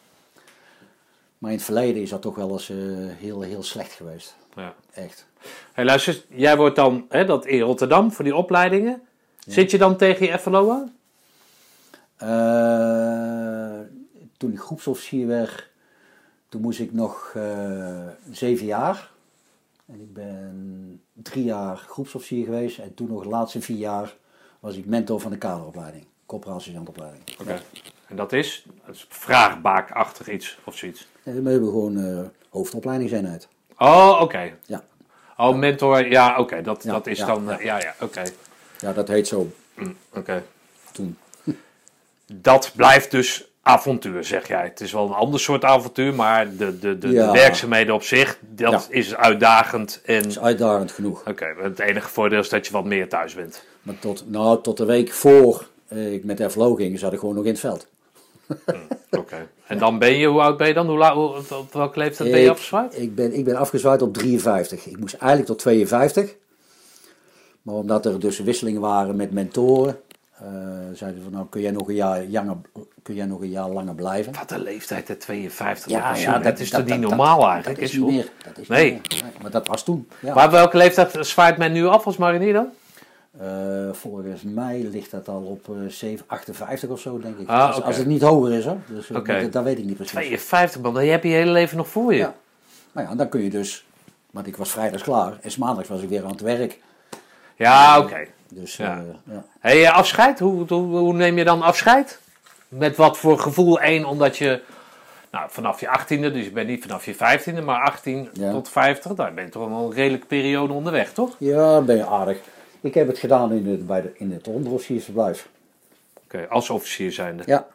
Maar in het verleden is dat toch wel eens eh, heel, heel slecht geweest. Ja. Echt. Hey, luister, jij wordt dan hè, dat in Rotterdam voor die opleidingen. Zit je dan tegen je FLO aan? Eh, toen ik groepsofficier werd, toen moest ik nog eh, zeven jaar. En ik ben drie jaar groepsofficier geweest. En toen nog de laatste vier jaar was ik mentor van de kaderopleiding. Corporaal-sergeantopleiding. Oké. En dat is, dat is vraagbaakachtig iets of zoiets. En we hebben gewoon eh hoofdopleidingseenheid. Oh, oké. Ja. Oh, mentor, ja, oké. Dat, Ja, dat is ja, dan, ja. eh, ja, ja, oké. ja, dat heet zo Oké. toen. Dat blijft dus avontuur, zeg jij. Het is wel een ander soort avontuur, maar de, de, de, Ja. de werkzaamheden op zich, dat Ja. is uitdagend. En, Dat is uitdagend genoeg. oké, het enige voordeel is dat je wat meer thuis bent. Maar tot, nou, tot de week voor eh, ik met FLO ging, zat ik gewoon nog in het veld. Oké. En dan ben je, hoe oud ben je dan? Hoe, hoe, op welke leeftijd ben je afgezwaaid? Ik ben, ik ben afgezwaaid op 53. Ik moest eigenlijk tot 52. Maar omdat er dus wisselingen waren met mentoren, zeiden ze van nou kun jij nog een jaar, langer, kun jij nog een jaar langer blijven. Wat een leeftijd, hè? 52. Ja, Ja, dat is toch niet dat- normaal dat- eigenlijk? Dat is niet meer. Dat is Nee. niet meer. Nee, Maar dat was toen. Ja. Maar welke leeftijd zwaait men nu af als marinier dan? Eh, volgens mij ligt dat al op eh 7, 58 of zo, denk ik. Ah, als, het niet hoger is, hoor. Dus, eh, dat, dat weet ik niet precies. 52 man, dan heb je je hele leven nog voor je. Ja. Nou ja, dan kun je dus, want ik was vrijdags klaar en maandags was ik weer aan het werk. Ja, oké. Dus Ja. eh, ja. Hey, eh, afscheid, hoe, hoe, hoe neem je dan afscheid? Met wat voor gevoel? Eén, omdat je nou, vanaf je 18e, dus je bent niet vanaf je 15e, maar 18 Ja. tot 50, daar ben je toch wel een redelijke periode onderweg, toch? Ja, ben je aardig. Ik heb het gedaan in het, bij de, in het onderofficiersverblijf. Oké, als officier zijnde. Ja.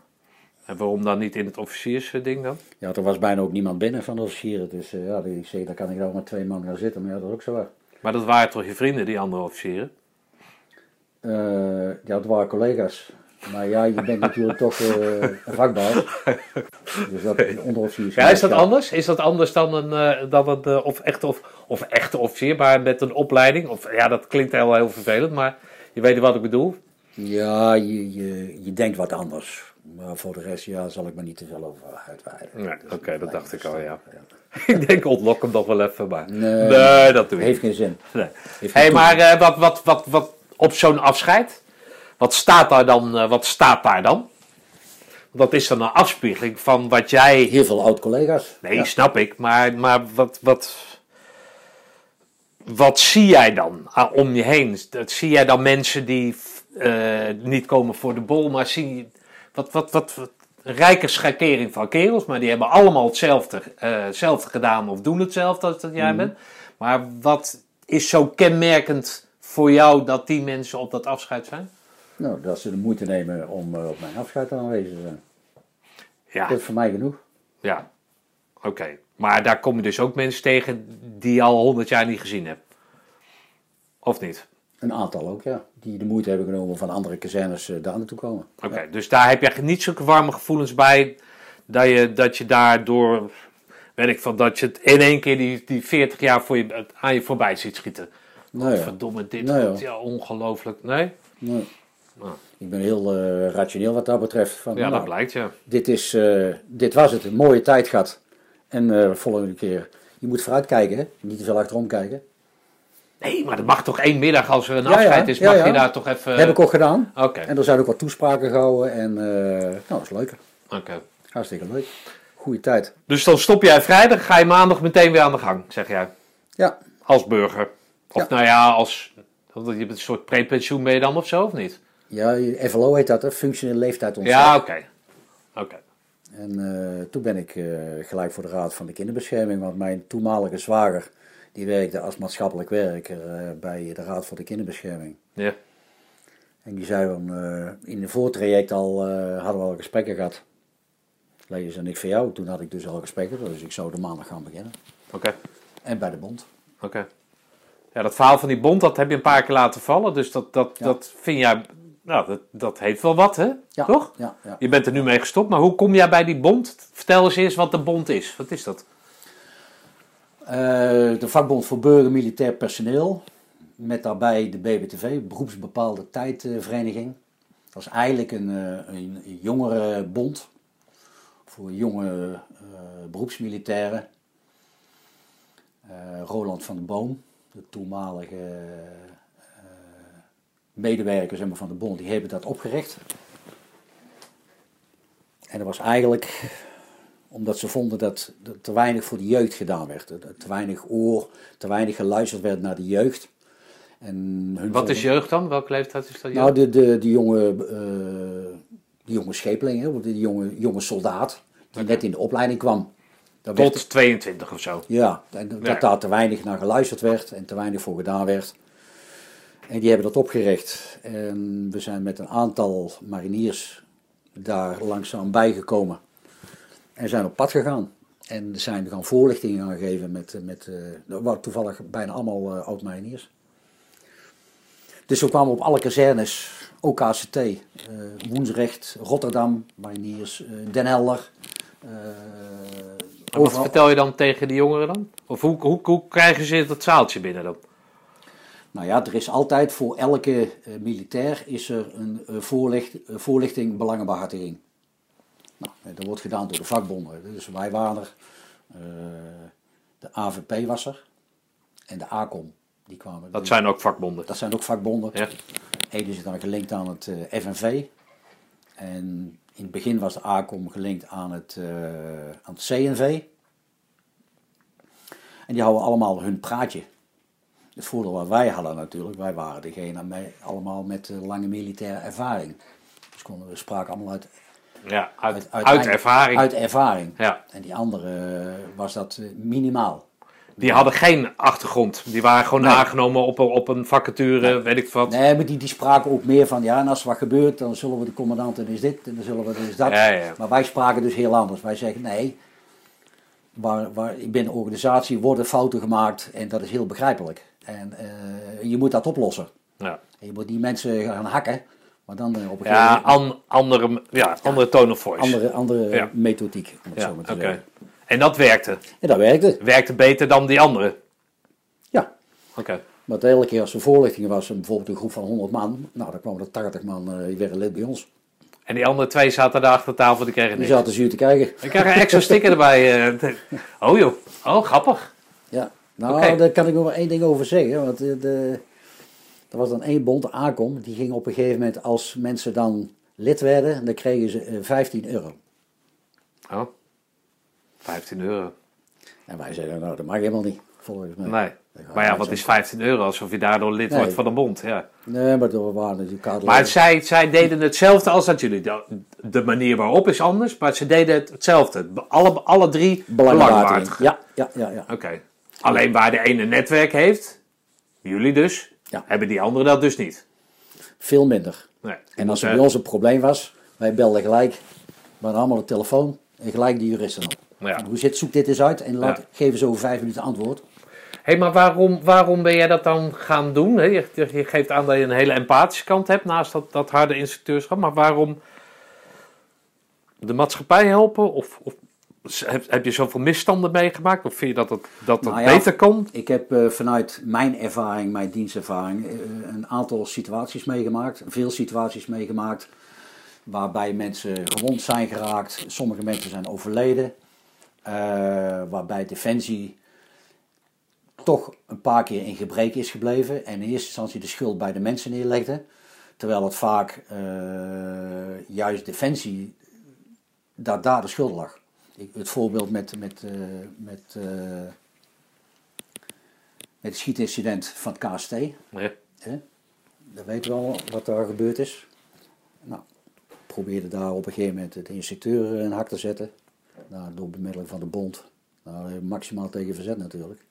En waarom dan niet in het officiersding dan? Ja, er was bijna ook niemand binnen van de officieren. Dus eh, ja, ik zei, daar kan ik nou met twee man gaan zitten. Maar ja, dat is ook zo waar. Maar dat waren toch je vrienden, die andere officieren? Eh, ja, het waren collega's Maar ja, je bent natuurlijk toch eh, een vakbaas. Dus dat onderofficier. Ja, is dat anders? Is dat anders dan een, eh, dan een eh, of echte, of, of echte officier, maar met een opleiding? Of, ja, dat klinkt heel, heel vervelend, maar je weet wat ik bedoel. Ja, je, je, je denkt wat anders. Maar voor de rest, ja, zal ik me niet te veel over uitweiden. Nee, Dus oké, dat dacht ik al, ja. ja. ik denk, ontlok hem nog wel even, maar... Nee. Nee, dat doe ik Heeft geen zin. Nee. Geen maar eh, wat, wat, wat, wat op zo'n afscheid, wat staat daar dan? eh, wat staat daar dan? Dat is dan een afspiegeling van wat jij. Heel veel oud-collega's. Nee, Ja. snap ik, maar, maar wat, wat, wat zie jij dan ah, om je heen? Dat, zie jij dan mensen die eh, niet komen voor de bol, maar zie je wat, wat, wat, wat een rijke schakering van kerels, maar die hebben allemaal hetzelfde, eh, hetzelfde gedaan of doen hetzelfde als dat jij bent. Maar wat is zo kenmerkend voor jou dat die mensen op dat afscheid zijn? Nou, dat ze de moeite nemen om eh, op mijn afscheid aanwezig te zijn. Ja, Dat is voor mij genoeg. ja. Oké. Maar daar kom je dus ook mensen tegen die je al honderd jaar niet gezien hebt. Of niet? Een aantal ook, ja. Die de moeite hebben genomen van andere kazernes eh, daar naartoe komen. Oké, dus daar heb je niet zulke warme gevoelens bij dat je, dat je daardoor, weet ik van, dat je het in één keer die, die 40 jaar voor je, aan je voorbij ziet schieten. Nou ja. Verdomme, dit, Nou ja. ongelooflijk. Nee? Nee. Ah. Ik ben heel eh, rationeel wat dat betreft. Van, Ja, nou, dat blijkt, ja. dit, is, eh, dit was het, een mooie tijd gehad. En eh volgende keer, je moet vooruit kijken, hè? niet te veel achterom kijken. Nee, maar dat mag toch één middag als er een afscheid is, mag je daar toch even... Heb ik ook gedaan. Oké, En er zijn ook wat toespraken gehouden. En nou, dat is leuk. oké. Hartstikke leuk. Goeie tijd. Dus dan stop jij vrijdag, ga je maandag meteen weer aan de gang, zeg jij. Ja, Als burger. Of nou ja, als... Je bent een soort prepensioen ben je dan of zo, of niet? ja FLO heet dat, hè? functionele leeftijd Ja, oké. Oké. En eh, toen ben ik eh, gelijk voor de Raad van de Kinderbescherming, want mijn toenmalige zwager, die werkte als maatschappelijk werker eh, bij de Raad voor de Kinderbescherming. Ja. En die zei dan, in de voortraject al, hadden we al gesprekken gehad. Lees en ik voor jou, toen had ik dus al gesprekken, dus ik zou de maandag gaan beginnen. Oké. En bij de bond. Oké. Ja, dat verhaal van die bond, dat heb je een paar keer laten vallen. Dus dat, dat, Ja. dat vind jij... Nou, dat, dat heeft wel wat, hè? Ja, Toch? Ja, ja. Je bent er nu mee gestopt, maar hoe kom jij bij die bond? Vertel eens eerst wat de bond is. Wat is dat? Eh, de vakbond voor burger militair personeel. Met daarbij de BBTV, beroepsbepaalde tijdvereniging. Dat is eigenlijk een, eh, een, jongerenbond voor jonge eh, beroepsmilitairen. Roland van den Boom, de toenmalige eh, medewerker zeg maar, van de bond, die hebben dat opgericht. En dat was eigenlijk omdat ze vonden dat er te weinig voor de jeugd gedaan werd. Er Te weinig oor, te weinig geluisterd werd naar de jeugd. En hun Wat is jeugd dan? Welke leeftijd is dat? Nou, jeugd? de, de, die, jonge, eh die jonge schepeling, die jonge, jonge soldaat, die net in de opleiding kwam. Werd- Tot 22 of zo. ja, en dat Ja. daar te weinig naar geluisterd werd en te weinig voor gedaan werd. En die hebben dat opgericht. En we zijn met een aantal mariniers daar langzaam bijgekomen. En zijn op pad gegaan. En zijn gaan voorlichtingen gaan geven met, met eh, er waren toevallig bijna allemaal eh, oud-mariniers. Dus we kwamen op alle kazernes, ook ACT, eh Woensrecht, Rotterdam, mariniers, Den Helder. En wat vertel je dan tegen de jongeren dan? Of hoe, hoe, hoe krijgen ze dat zaaltje binnen dan? Nou ja, er is altijd voor elke eh, militair is er een eh, voorlicht, eh, voorlichting belangenbehartiging. Nou, dat wordt gedaan door de vakbonden. Dus wij waren er, de AVP was er en de ACOM. Die kwamen. Dat zijn ook vakbonden. dat zijn ook vakbonden. Ja. Ede is dan gelinkt aan het FNV. En in het begin was de ACOM gelinkt aan het, eh, aan het CNV. En die houden allemaal hun praatje. Het voordeel wat wij hadden natuurlijk, wij waren degene met, allemaal met eh, lange militaire ervaring. Dus konden we spraken allemaal uit, Ja, uit, uit, uit, ervaring. Uit ervaring. Ja. En die andere was dat eh, minimaal. Die hadden geen achtergrond. Die waren gewoon Nee. aangenomen op, een- op een vacature, weet ik wat. Nee, maar die, die spraken ook meer van, ja, en als er wat gebeurt, dan zullen we de commandant en is dit, en dan zullen we dan is dat. Ja, ja. Maar wij spraken dus heel anders. Wij zeggen, nee, waar, waar, binnen een organisatie worden fouten gemaakt en dat is heel begrijpelijk. En eh, je moet dat oplossen. Ja. En je moet die mensen gaan hakken, Maar dan eh, op een gegeven Ja, moment an- andere, ja, andere tone of voice. andere, andere methodiek, om het zo maar te zeggen. En dat werkte. En dat werkte. Werkte beter dan die andere. Ja. Oké. Maar de hele keer als er voorlichting was, bijvoorbeeld een groep van 100 man, nou dan kwamen er 80 man, eh, die werden lid bij ons. En die andere twee zaten daar achter tafel, die kregen Die niks. zaten zuur te kijken. Ik krijg een extra sticker erbij. eh. Oh joh, oh grappig. Ja, nou daar kan ik nog wel één ding over zeggen. Want eh, de, er was dan één bond, de ACOM, die ging op een gegeven moment, als mensen dan lid werden, dan kregen ze eh, 15 euro. Oh, 15 euro. En wij zeiden, nou dat mag helemaal niet, volgens mij. Nee. Maar ja, wat is 15 euro alsof je daardoor lid Nee. wordt van de bond? Ja. Nee, maar er waren die kaarten. Maar zij, zij deden hetzelfde als dat jullie. De, de manier waarop is anders, maar ze deden het hetzelfde. Alle, alle drie belangwaardig. Ja, ja, ja, ja. Oké. Alleen waar de ene netwerk heeft, jullie dus, Ja. hebben die andere dat dus niet. Veel minder. Nee. En als er er bij ons een probleem was, wij belden gelijk, we hadden allemaal de telefoon en gelijk die juristen op. Ja. Hoe zit, zoek dit eens uit en laat, Ja. geven ze over vijf minuten antwoord. Hé, maar waarom, waarom ben jij dat dan gaan doen? Je, je geeft aan dat je een hele empathische kant hebt naast dat, dat harde instructeurschap. Maar waarom de maatschappij helpen? Of, of heb, heb je zoveel misstanden meegemaakt? Of vind je dat het, dat het Nou ja. beter kan? Ik heb eh, vanuit mijn ervaring, mijn dienstervaring, eh, een aantal situaties meegemaakt. Veel situaties meegemaakt waarbij mensen gewond zijn geraakt. Sommige mensen zijn overleden. Eh, waarbij Defensie toch een paar keer in gebrek is gebleven. En in eerste instantie de schuld bij de mensen neerlegde. Terwijl het vaak eh, juist Defensie dat daar de schuld lag. Ik, het voorbeeld met, met, eh, met, met het schietincident van het KST. Ja. Hè? Dat weten we al wat daar gebeurd is. Nou, probeerde daar op een gegeven moment de instructeur een hak te zetten. Nou, door bemiddeling van de bond. Nou, maximaal tegen verzet natuurlijk.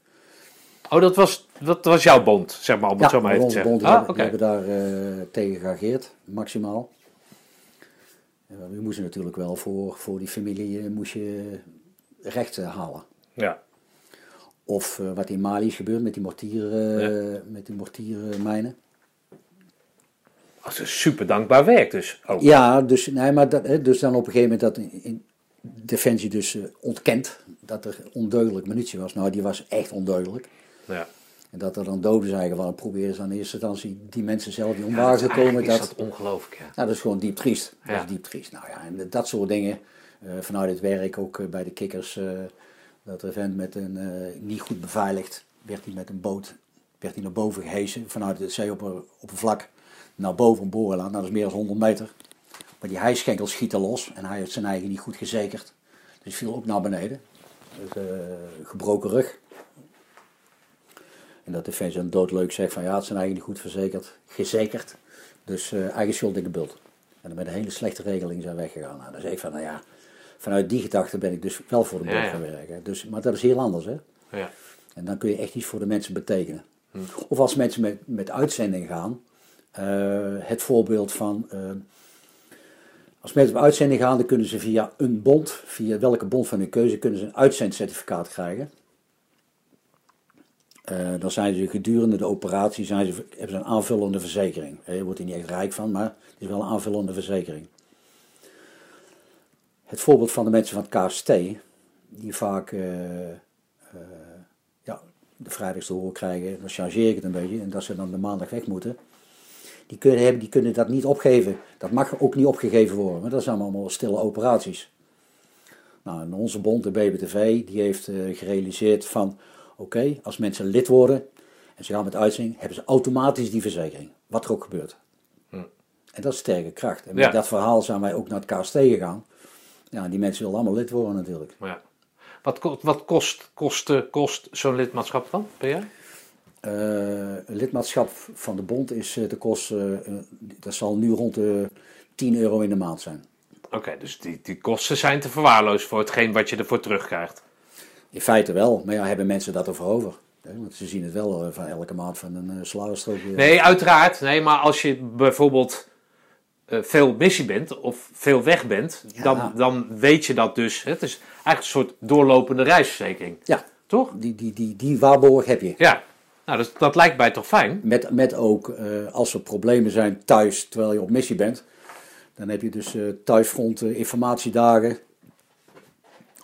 Oh, dat was, dat was jouw bond, zeg maar, om het zo maar even te zeggen. bond Ah, hebben, hebben daar eh, tegen geageerd, maximaal. Ja, we moesten natuurlijk wel voor, voor die familie eh, moest je recht eh, halen. Ja. Of eh, wat in Mali is gebeurd met die, mortier, eh, met die mortiermijnen. Dat is super dankbaar werk dus. ook. Ja, dus, nee, maar dat, dus dan op een gegeven moment dat in, in Defensie dus eh, ontkent dat er ondeugelijk munitie was. Nou, die was echt ondeugelijk. Ja. En dat er dan doden zijn gevallen, proberen ze aan eerste instantie die mensen zelf die om Ja, waren dat is Dat, is dat ongelooflijk, ja. nou, dat is gewoon diep triest. Dat Ja. is diep triest. Nou ja, en dat soort dingen, eh, vanuit het werk ook eh, bij de kikkers, dat er vent met een, niet goed beveiligd, werd hij met een boot, werd hij naar boven gehesen, vanuit het zeeoppervlak naar boven een borenland, nou, dat is meer dan 100 meter. Maar die hijschenkels schieten los en hij heeft zijn eigen niet goed gezekerd. Dus viel ook naar beneden. Dus, eh, gebroken rug. En dat Defensie dan doodleuk zegt van ja, het zijn eigen niet goed verzekerd, gezekerd. Dus eh, eigen schuld in de bult. En dan met een hele slechte regeling zijn weggegaan. Nou, dan zeg ik van nou ja, vanuit die gedachte ben ik dus wel voor de bult Ja, ja. gaan werken. Dus, maar dat is heel anders hè. ja. En dan kun je echt iets voor de mensen betekenen. Of als mensen met, met uitzending gaan, eh, het voorbeeld van. Als mensen op uitzending gaan, dan kunnen ze via een bond, via welke bond van hun keuze, kunnen ze een uitzendcertificaat krijgen. Eh, dan zijn ze gedurende de operatie zijn ze, hebben ze een aanvullende verzekering. Eh, Je wordt er niet echt rijk van, maar het is wel een aanvullende verzekering. Het voorbeeld van de mensen van het KST, die vaak eh, ja, de vrijdags te horen krijgen, dan chargeer ik het een beetje, en dat ze dan de maandag weg moeten. Die kunnen, hebben, die kunnen dat niet opgeven. Dat mag ook niet opgegeven worden, want dat zijn allemaal stille operaties. Nou, en onze bond, de BBTV, die heeft eh, gerealiseerd van, oké, als mensen lid worden en ze gaan met uitzending, hebben ze automatisch die verzekering. Wat er ook gebeurt. En dat is sterke kracht. En met Ja. dat verhaal zijn wij ook naar het KST gegaan. Ja, die mensen willen allemaal lid worden natuurlijk. Maar ja. Wat, wat kost, kost, kost zo'n lidmaatschap dan per jaar? Eh, een lidmaatschap van de bond is eh, de kost, eh, dat zal nu rond de 10 euro in de maand zijn. Oké, dus die, die kosten zijn te verwaarlozen voor hetgeen wat je ervoor terugkrijgt. In feite wel, maar ja, hebben mensen dat ervoor over? Want ze zien het wel van elke maand van een uh. Nee, uiteraard. Nee, maar als je bijvoorbeeld veel missie bent of veel weg bent, Ja. dan, dan weet je dat dus. Het is eigenlijk een soort doorlopende reisverzekering. Ja, Toch? die, die, die, die waarborg heb je. Ja. Nou, dat, dat lijkt mij toch fijn? Met, met ook, eh, als er problemen zijn thuis terwijl je op missie bent, dan heb je dus eh thuisfront eh, informatiedagen.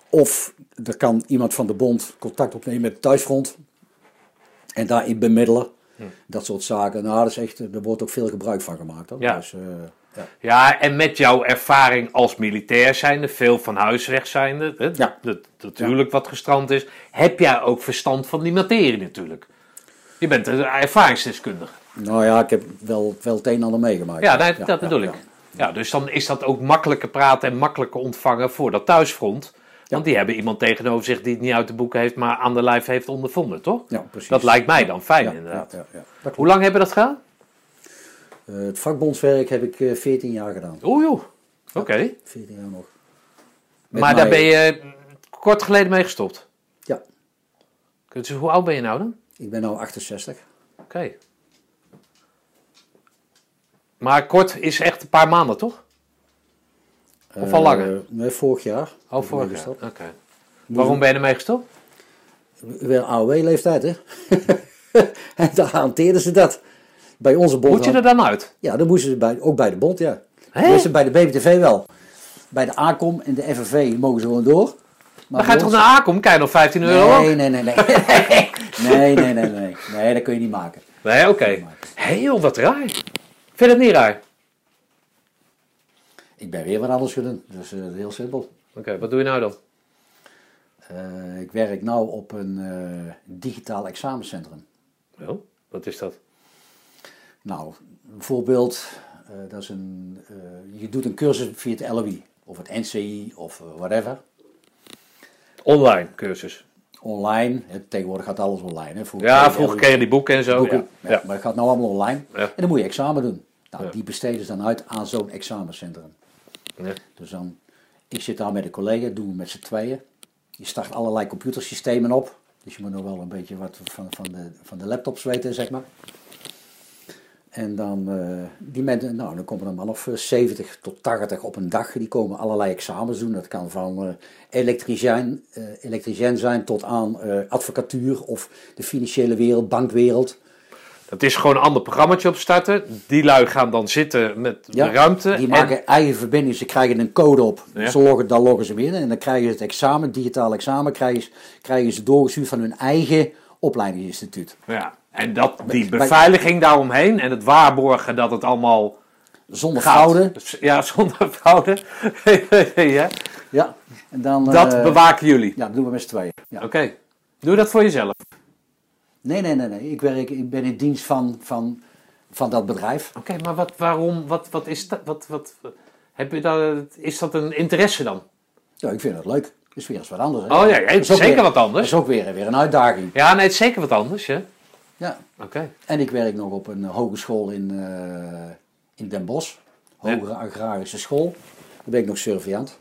Of er kan iemand van de bond contact opnemen met het thuisfront en daarin bemiddelen. Dat soort zaken. Nou, dat is echt, er wordt ook veel gebruik van gemaakt. Hoor. Ja. Dus, ja. Ja, en met jouw ervaring als militair zijnde, veel van huis weg zijnde, hè, Ja. dat, dat huwelijk wat gestrand is, heb jij ook verstand van die materie natuurlijk. Je bent een ervaringsdeskundige. Nou ja, ik heb wel, wel het een en ander meegemaakt. Ja, nee, dat bedoel ja, ik. Ja, dus dan is dat ook makkelijker praten en makkelijker ontvangen voor dat thuisfront. Want die hebben iemand tegenover zich die het niet uit de boeken heeft, maar aan de lijf heeft ondervonden, toch? Ja, precies. Dat lijkt mij dan fijn, Ja, inderdaad. ja. Dat. Hoe lang hebben we dat gedaan? Eh, het vakbondswerk heb ik eh 14 jaar gedaan. Oeh, joh. Oké. 14 jaar nog. Met Maar daar ben je kort geleden mee gestopt. Ja, Dus hoe oud ben je nou dan? Ik ben nu 68. Oké. Maar kort is echt een paar maanden, toch? Of al Eh, langer? nee, vorig jaar. Oh, vorig jaar. Oké. Waarom ben je ermee gestopt? Weer AOW-leeftijd, hè? en daar hanteerden ze dat. Bij onze bond. Moet je er dan uit? Ja, dat moesten ze bij, ook bij de bond, ja. Tenminste, bij de BBTV wel. Bij de ACOM en de FNV mogen ze gewoon door. Maar Dan ga je toch naar Akom, krijg je nog 15 euro? Nee, nee, nee, nee. Nee, nee, nee, nee. Nee, dat kun je niet maken. Nee, oké. Joh, wat raar. Vind dat niet raar? Ik ben weer wat anders gedaan. Dus eh, heel simpel. Oké, wat doe je nou dan? Eh, ik werk nu op een eh, digitaal examencentrum. Oh, wat is dat? Nou, bijvoorbeeld, dat is een, je doet een cursus via het LOI of het NCI of whatever. Online cursus. Online, tegenwoordig gaat alles online. Hè. Vroeger Ja, vroeger kreeg je die boeken en zo. boeken. Ja. Maar het gaat nou allemaal online. Ja. En dan moet je examen doen. Nou, die besteden ze dan uit aan zo'n examencentrum. Dus dan, ik zit daar met een collega, doen we met z'n tweeën. Je start allerlei computersystemen op. Dus je moet nog wel een beetje wat van, van, de, van de laptops weten, zeg maar. En dan, eh, die mensen, nou, dan komen er maar of eh, 70 tot 80 op een dag. Die komen allerlei examens doen. Dat kan van eh elektricien, elektricien zijn tot aan advocatuur of de financiële wereld, bankwereld. Dat is gewoon een ander programmaatje opstarten. Die lui gaan dan zitten met de ruimte. Die en- maken eigen verbindingen. Ze krijgen een code op. Ja. Ze loggen, dan loggen ze in. En dan krijgen ze het examen, digitaal examen, krijgen ze, krijgen ze doorgestuurd van hun eigen opleidingsinstituut. ja. En dat, die beveiliging daaromheen en het waarborgen dat het allemaal Zonder fraude. Ja, zonder fraude. ja. Ja. En dan, Dat eh, bewaken jullie. Ja, dat doen we met z'n tweeën. Ja. Oké. Doe dat voor jezelf? Nee, nee, nee, nee. Ik, werk, ik ben in dienst van, van, van dat bedrijf. Oké, maar wat, waarom, wat, wat is dat? Wat, wat, heb je dat, is dat een interesse dan? Ja, ik vind dat leuk. Dat is weer eens wat anders. Hè? Oh ja, ja, Dat is zeker weer- wat Dat anders. is ook weer, weer een uitdaging. Ja, nee, het is zeker wat anders, hè? Ja. Oké. En ik werk nog op een hogeschool in, eh, in Den Bosch. Hogere agrarische school. Daar ben ik nog surveillant.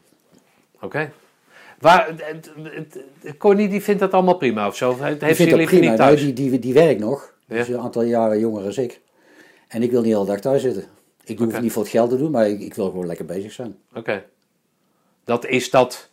Oké. Waar, het- het- Connie die vindt dat allemaal prima of zo? Heeft Ik ze vind je dat prima. niet Nou, thuis? die, die, die werkt nog. Ja. Dus een aantal jaren jonger als ik. En ik wil niet de hele dag thuis zitten. Ik hoef niet voor het geld te doen, maar ik, ik wil gewoon lekker bezig zijn. Oké. Dat is dat...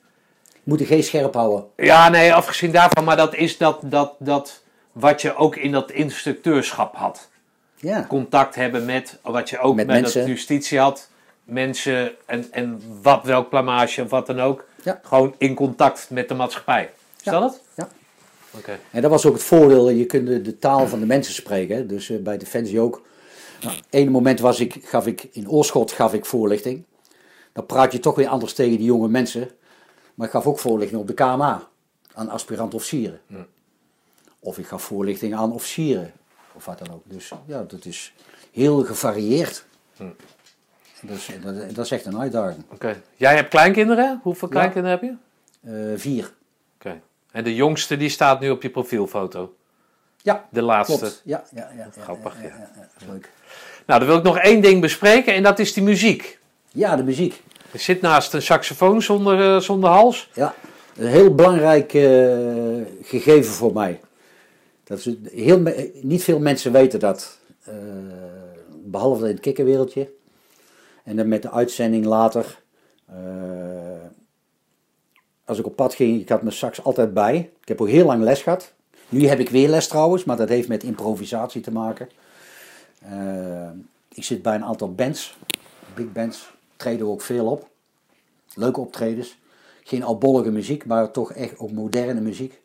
Moet de geest scherp houden. Ja, nee, afgezien daarvan, maar dat is dat, dat, dat wat je ook in dat instructeurschap had. Ja. Contact hebben met, wat je ook Met met, dat justitie had. Mensen en, en wat, welk plamage of wat dan ook. Ja. Gewoon in contact met de maatschappij. Is Ja. dat het? ja. Oké. En dat was ook het voordeel. Je kunt de, de taal van de mensen spreken. hè. Dus eh, bij Defensie ook. Nou, ene moment was ik, gaf ik in Oorschot gaf ik voorlichting. Dan praat je toch weer anders tegen die jonge mensen. Maar ik gaf ook voorlichting op de KMA. Aan aspirant-officieren. Of ik gaf voorlichting aan officieren. Of wat dan ook. Dus ja, dat is heel gevarieerd. Dat, is, dat, dat is echt een uitdaging. Oké. Jij hebt kleinkinderen? Hoeveel kleinkinderen heb je? Eh, vier. Oké. En de jongste die staat nu op je profielfoto. Ja, De laatste. klopt. Ja, ja, ja, Grappig, ja. ja. ja, leuk. Nou, dan wil ik nog één ding bespreken en dat is die muziek. Ja, de muziek. Er zit naast een saxofoon zonder, eh, zonder hals. Ja, een heel belangrijk eh, gegeven voor mij. Heel, niet veel mensen weten dat, eh, behalve in het kikkerwereldje. En dan met de uitzending later, eh, als ik op pad ging, ik had mijn sax altijd bij. Ik heb ook heel lang les gehad. Nu heb ik weer les trouwens, maar dat heeft met improvisatie te maken. Eh, ik zit bij een aantal bands, big bands, treden ook veel op. Leuke optredens. Geen albollige muziek, maar toch echt ook moderne muziek.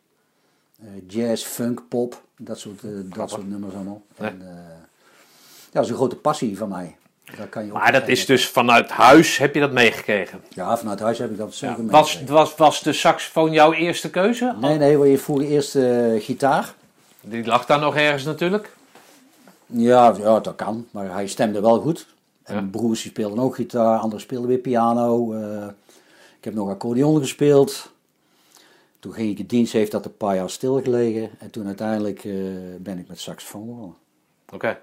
Eh, jazz, funk, pop, dat soort, eh, dat soort nummers allemaal. En, eh, ja, dat is een grote passie van mij. Daar kan je Maar dat is dus vanuit huis heb je dat meegekregen. Ja, vanuit huis heb ik dat zeker Was, meegekregen. was, was de saxofoon jouw eerste keuze? Nee, nee, we vroeger eerst eh, gitaar. Die lag daar nog ergens natuurlijk. Ja, ja, dat kan, maar hij stemde wel goed. En Ja. mijn broers die speelden ook gitaar, anderen speelden weer piano. ik heb nog accordeon gespeeld. Toen ging ik in dienst, heeft dat een paar jaar stilgelegen. En toen uiteindelijk eh, ben ik met saxofoon begonnen. Oké.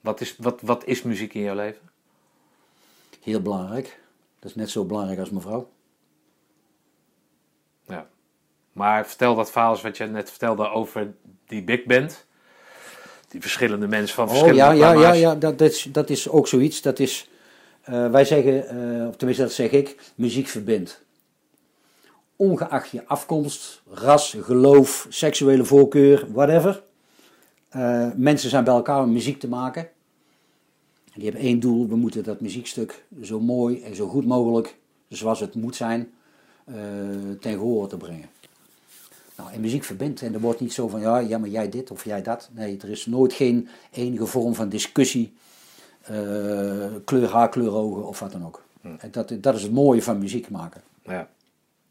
Wat, is, wat, wat is muziek in jouw leven? Heel belangrijk. Dat is net zo belangrijk als mevrouw. Ja. Maar vertel dat verhaal eens wat je net vertelde over die big band. Die verschillende mensen van Oh verschillende ja, ja, ja, ja dat, dat, is, dat is ook zoiets. Dat is, eh, wij zeggen, eh, of tenminste dat zeg ik, muziek verbindt. Ongeacht je afkomst, ras, geloof, seksuele voorkeur, whatever. Eh, mensen zijn bij elkaar om muziek te maken. En die hebben één doel, we moeten dat muziekstuk zo mooi en zo goed mogelijk, zoals het moet zijn, eh ten gehore te brengen. Nou, en muziek verbindt. En er wordt niet zo van, ja, ja, maar jij dit of jij dat. Nee, er is nooit geen enige vorm van discussie. eh, kleur haar, kleur ogen of wat dan ook. En dat, dat is het mooie van muziek maken. Ja.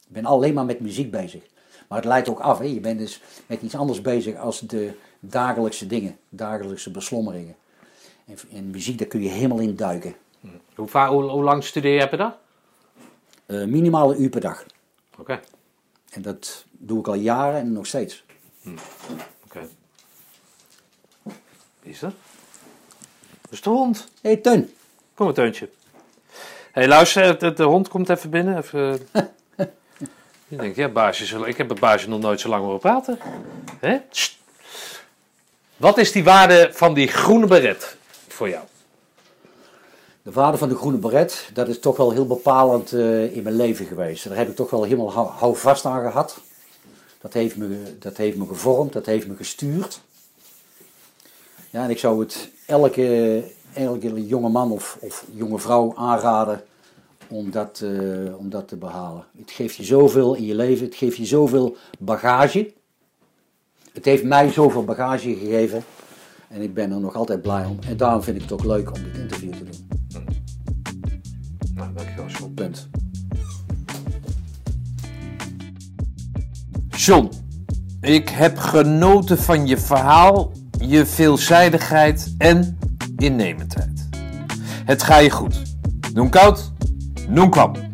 Ik ben alleen maar met muziek bezig. Maar het leidt ook af. Hè? Je bent dus met iets anders bezig als de dagelijkse dingen. Dagelijkse beslommeringen. En, en muziek, daar kun je helemaal in duiken. Hoe, va- hoe, hoe lang studeer je per dag? Eh minimale uur per dag. Oké. En dat doe ik al jaren en nog steeds. Oké. Wie is dat? Dat is de hond. Hé hey, Teun, Kom maar, Teuntje. Hé, hey, luister, de, de hond komt even binnen. Even... Je ja, baasje, ik heb met baasje nog nooit zo lang horen praten. Hè? Wat is die waarde van die groene beret voor jou? De vader van de groene beret, dat is toch wel heel bepalend eh, in mijn leven geweest. Daar heb ik toch wel helemaal hou, houvast aan gehad. Dat heeft, me, dat heeft me gevormd, dat heeft me gestuurd. Ja, en ik zou het elke, elke jonge man of, of jonge vrouw aanraden om dat, eh, om dat te behalen. Het geeft je zoveel in je leven, het geeft je zoveel bagage. Het heeft mij zoveel bagage gegeven en ik ben er nog altijd blij om. En daarom vind ik het ook leuk om dit interview te doen. Nou, dankjewel, John. Punt. John, ik heb genoten van je verhaal, je veelzijdigheid en innemendheid. Het ga je goed. Noem koud, noem kwam.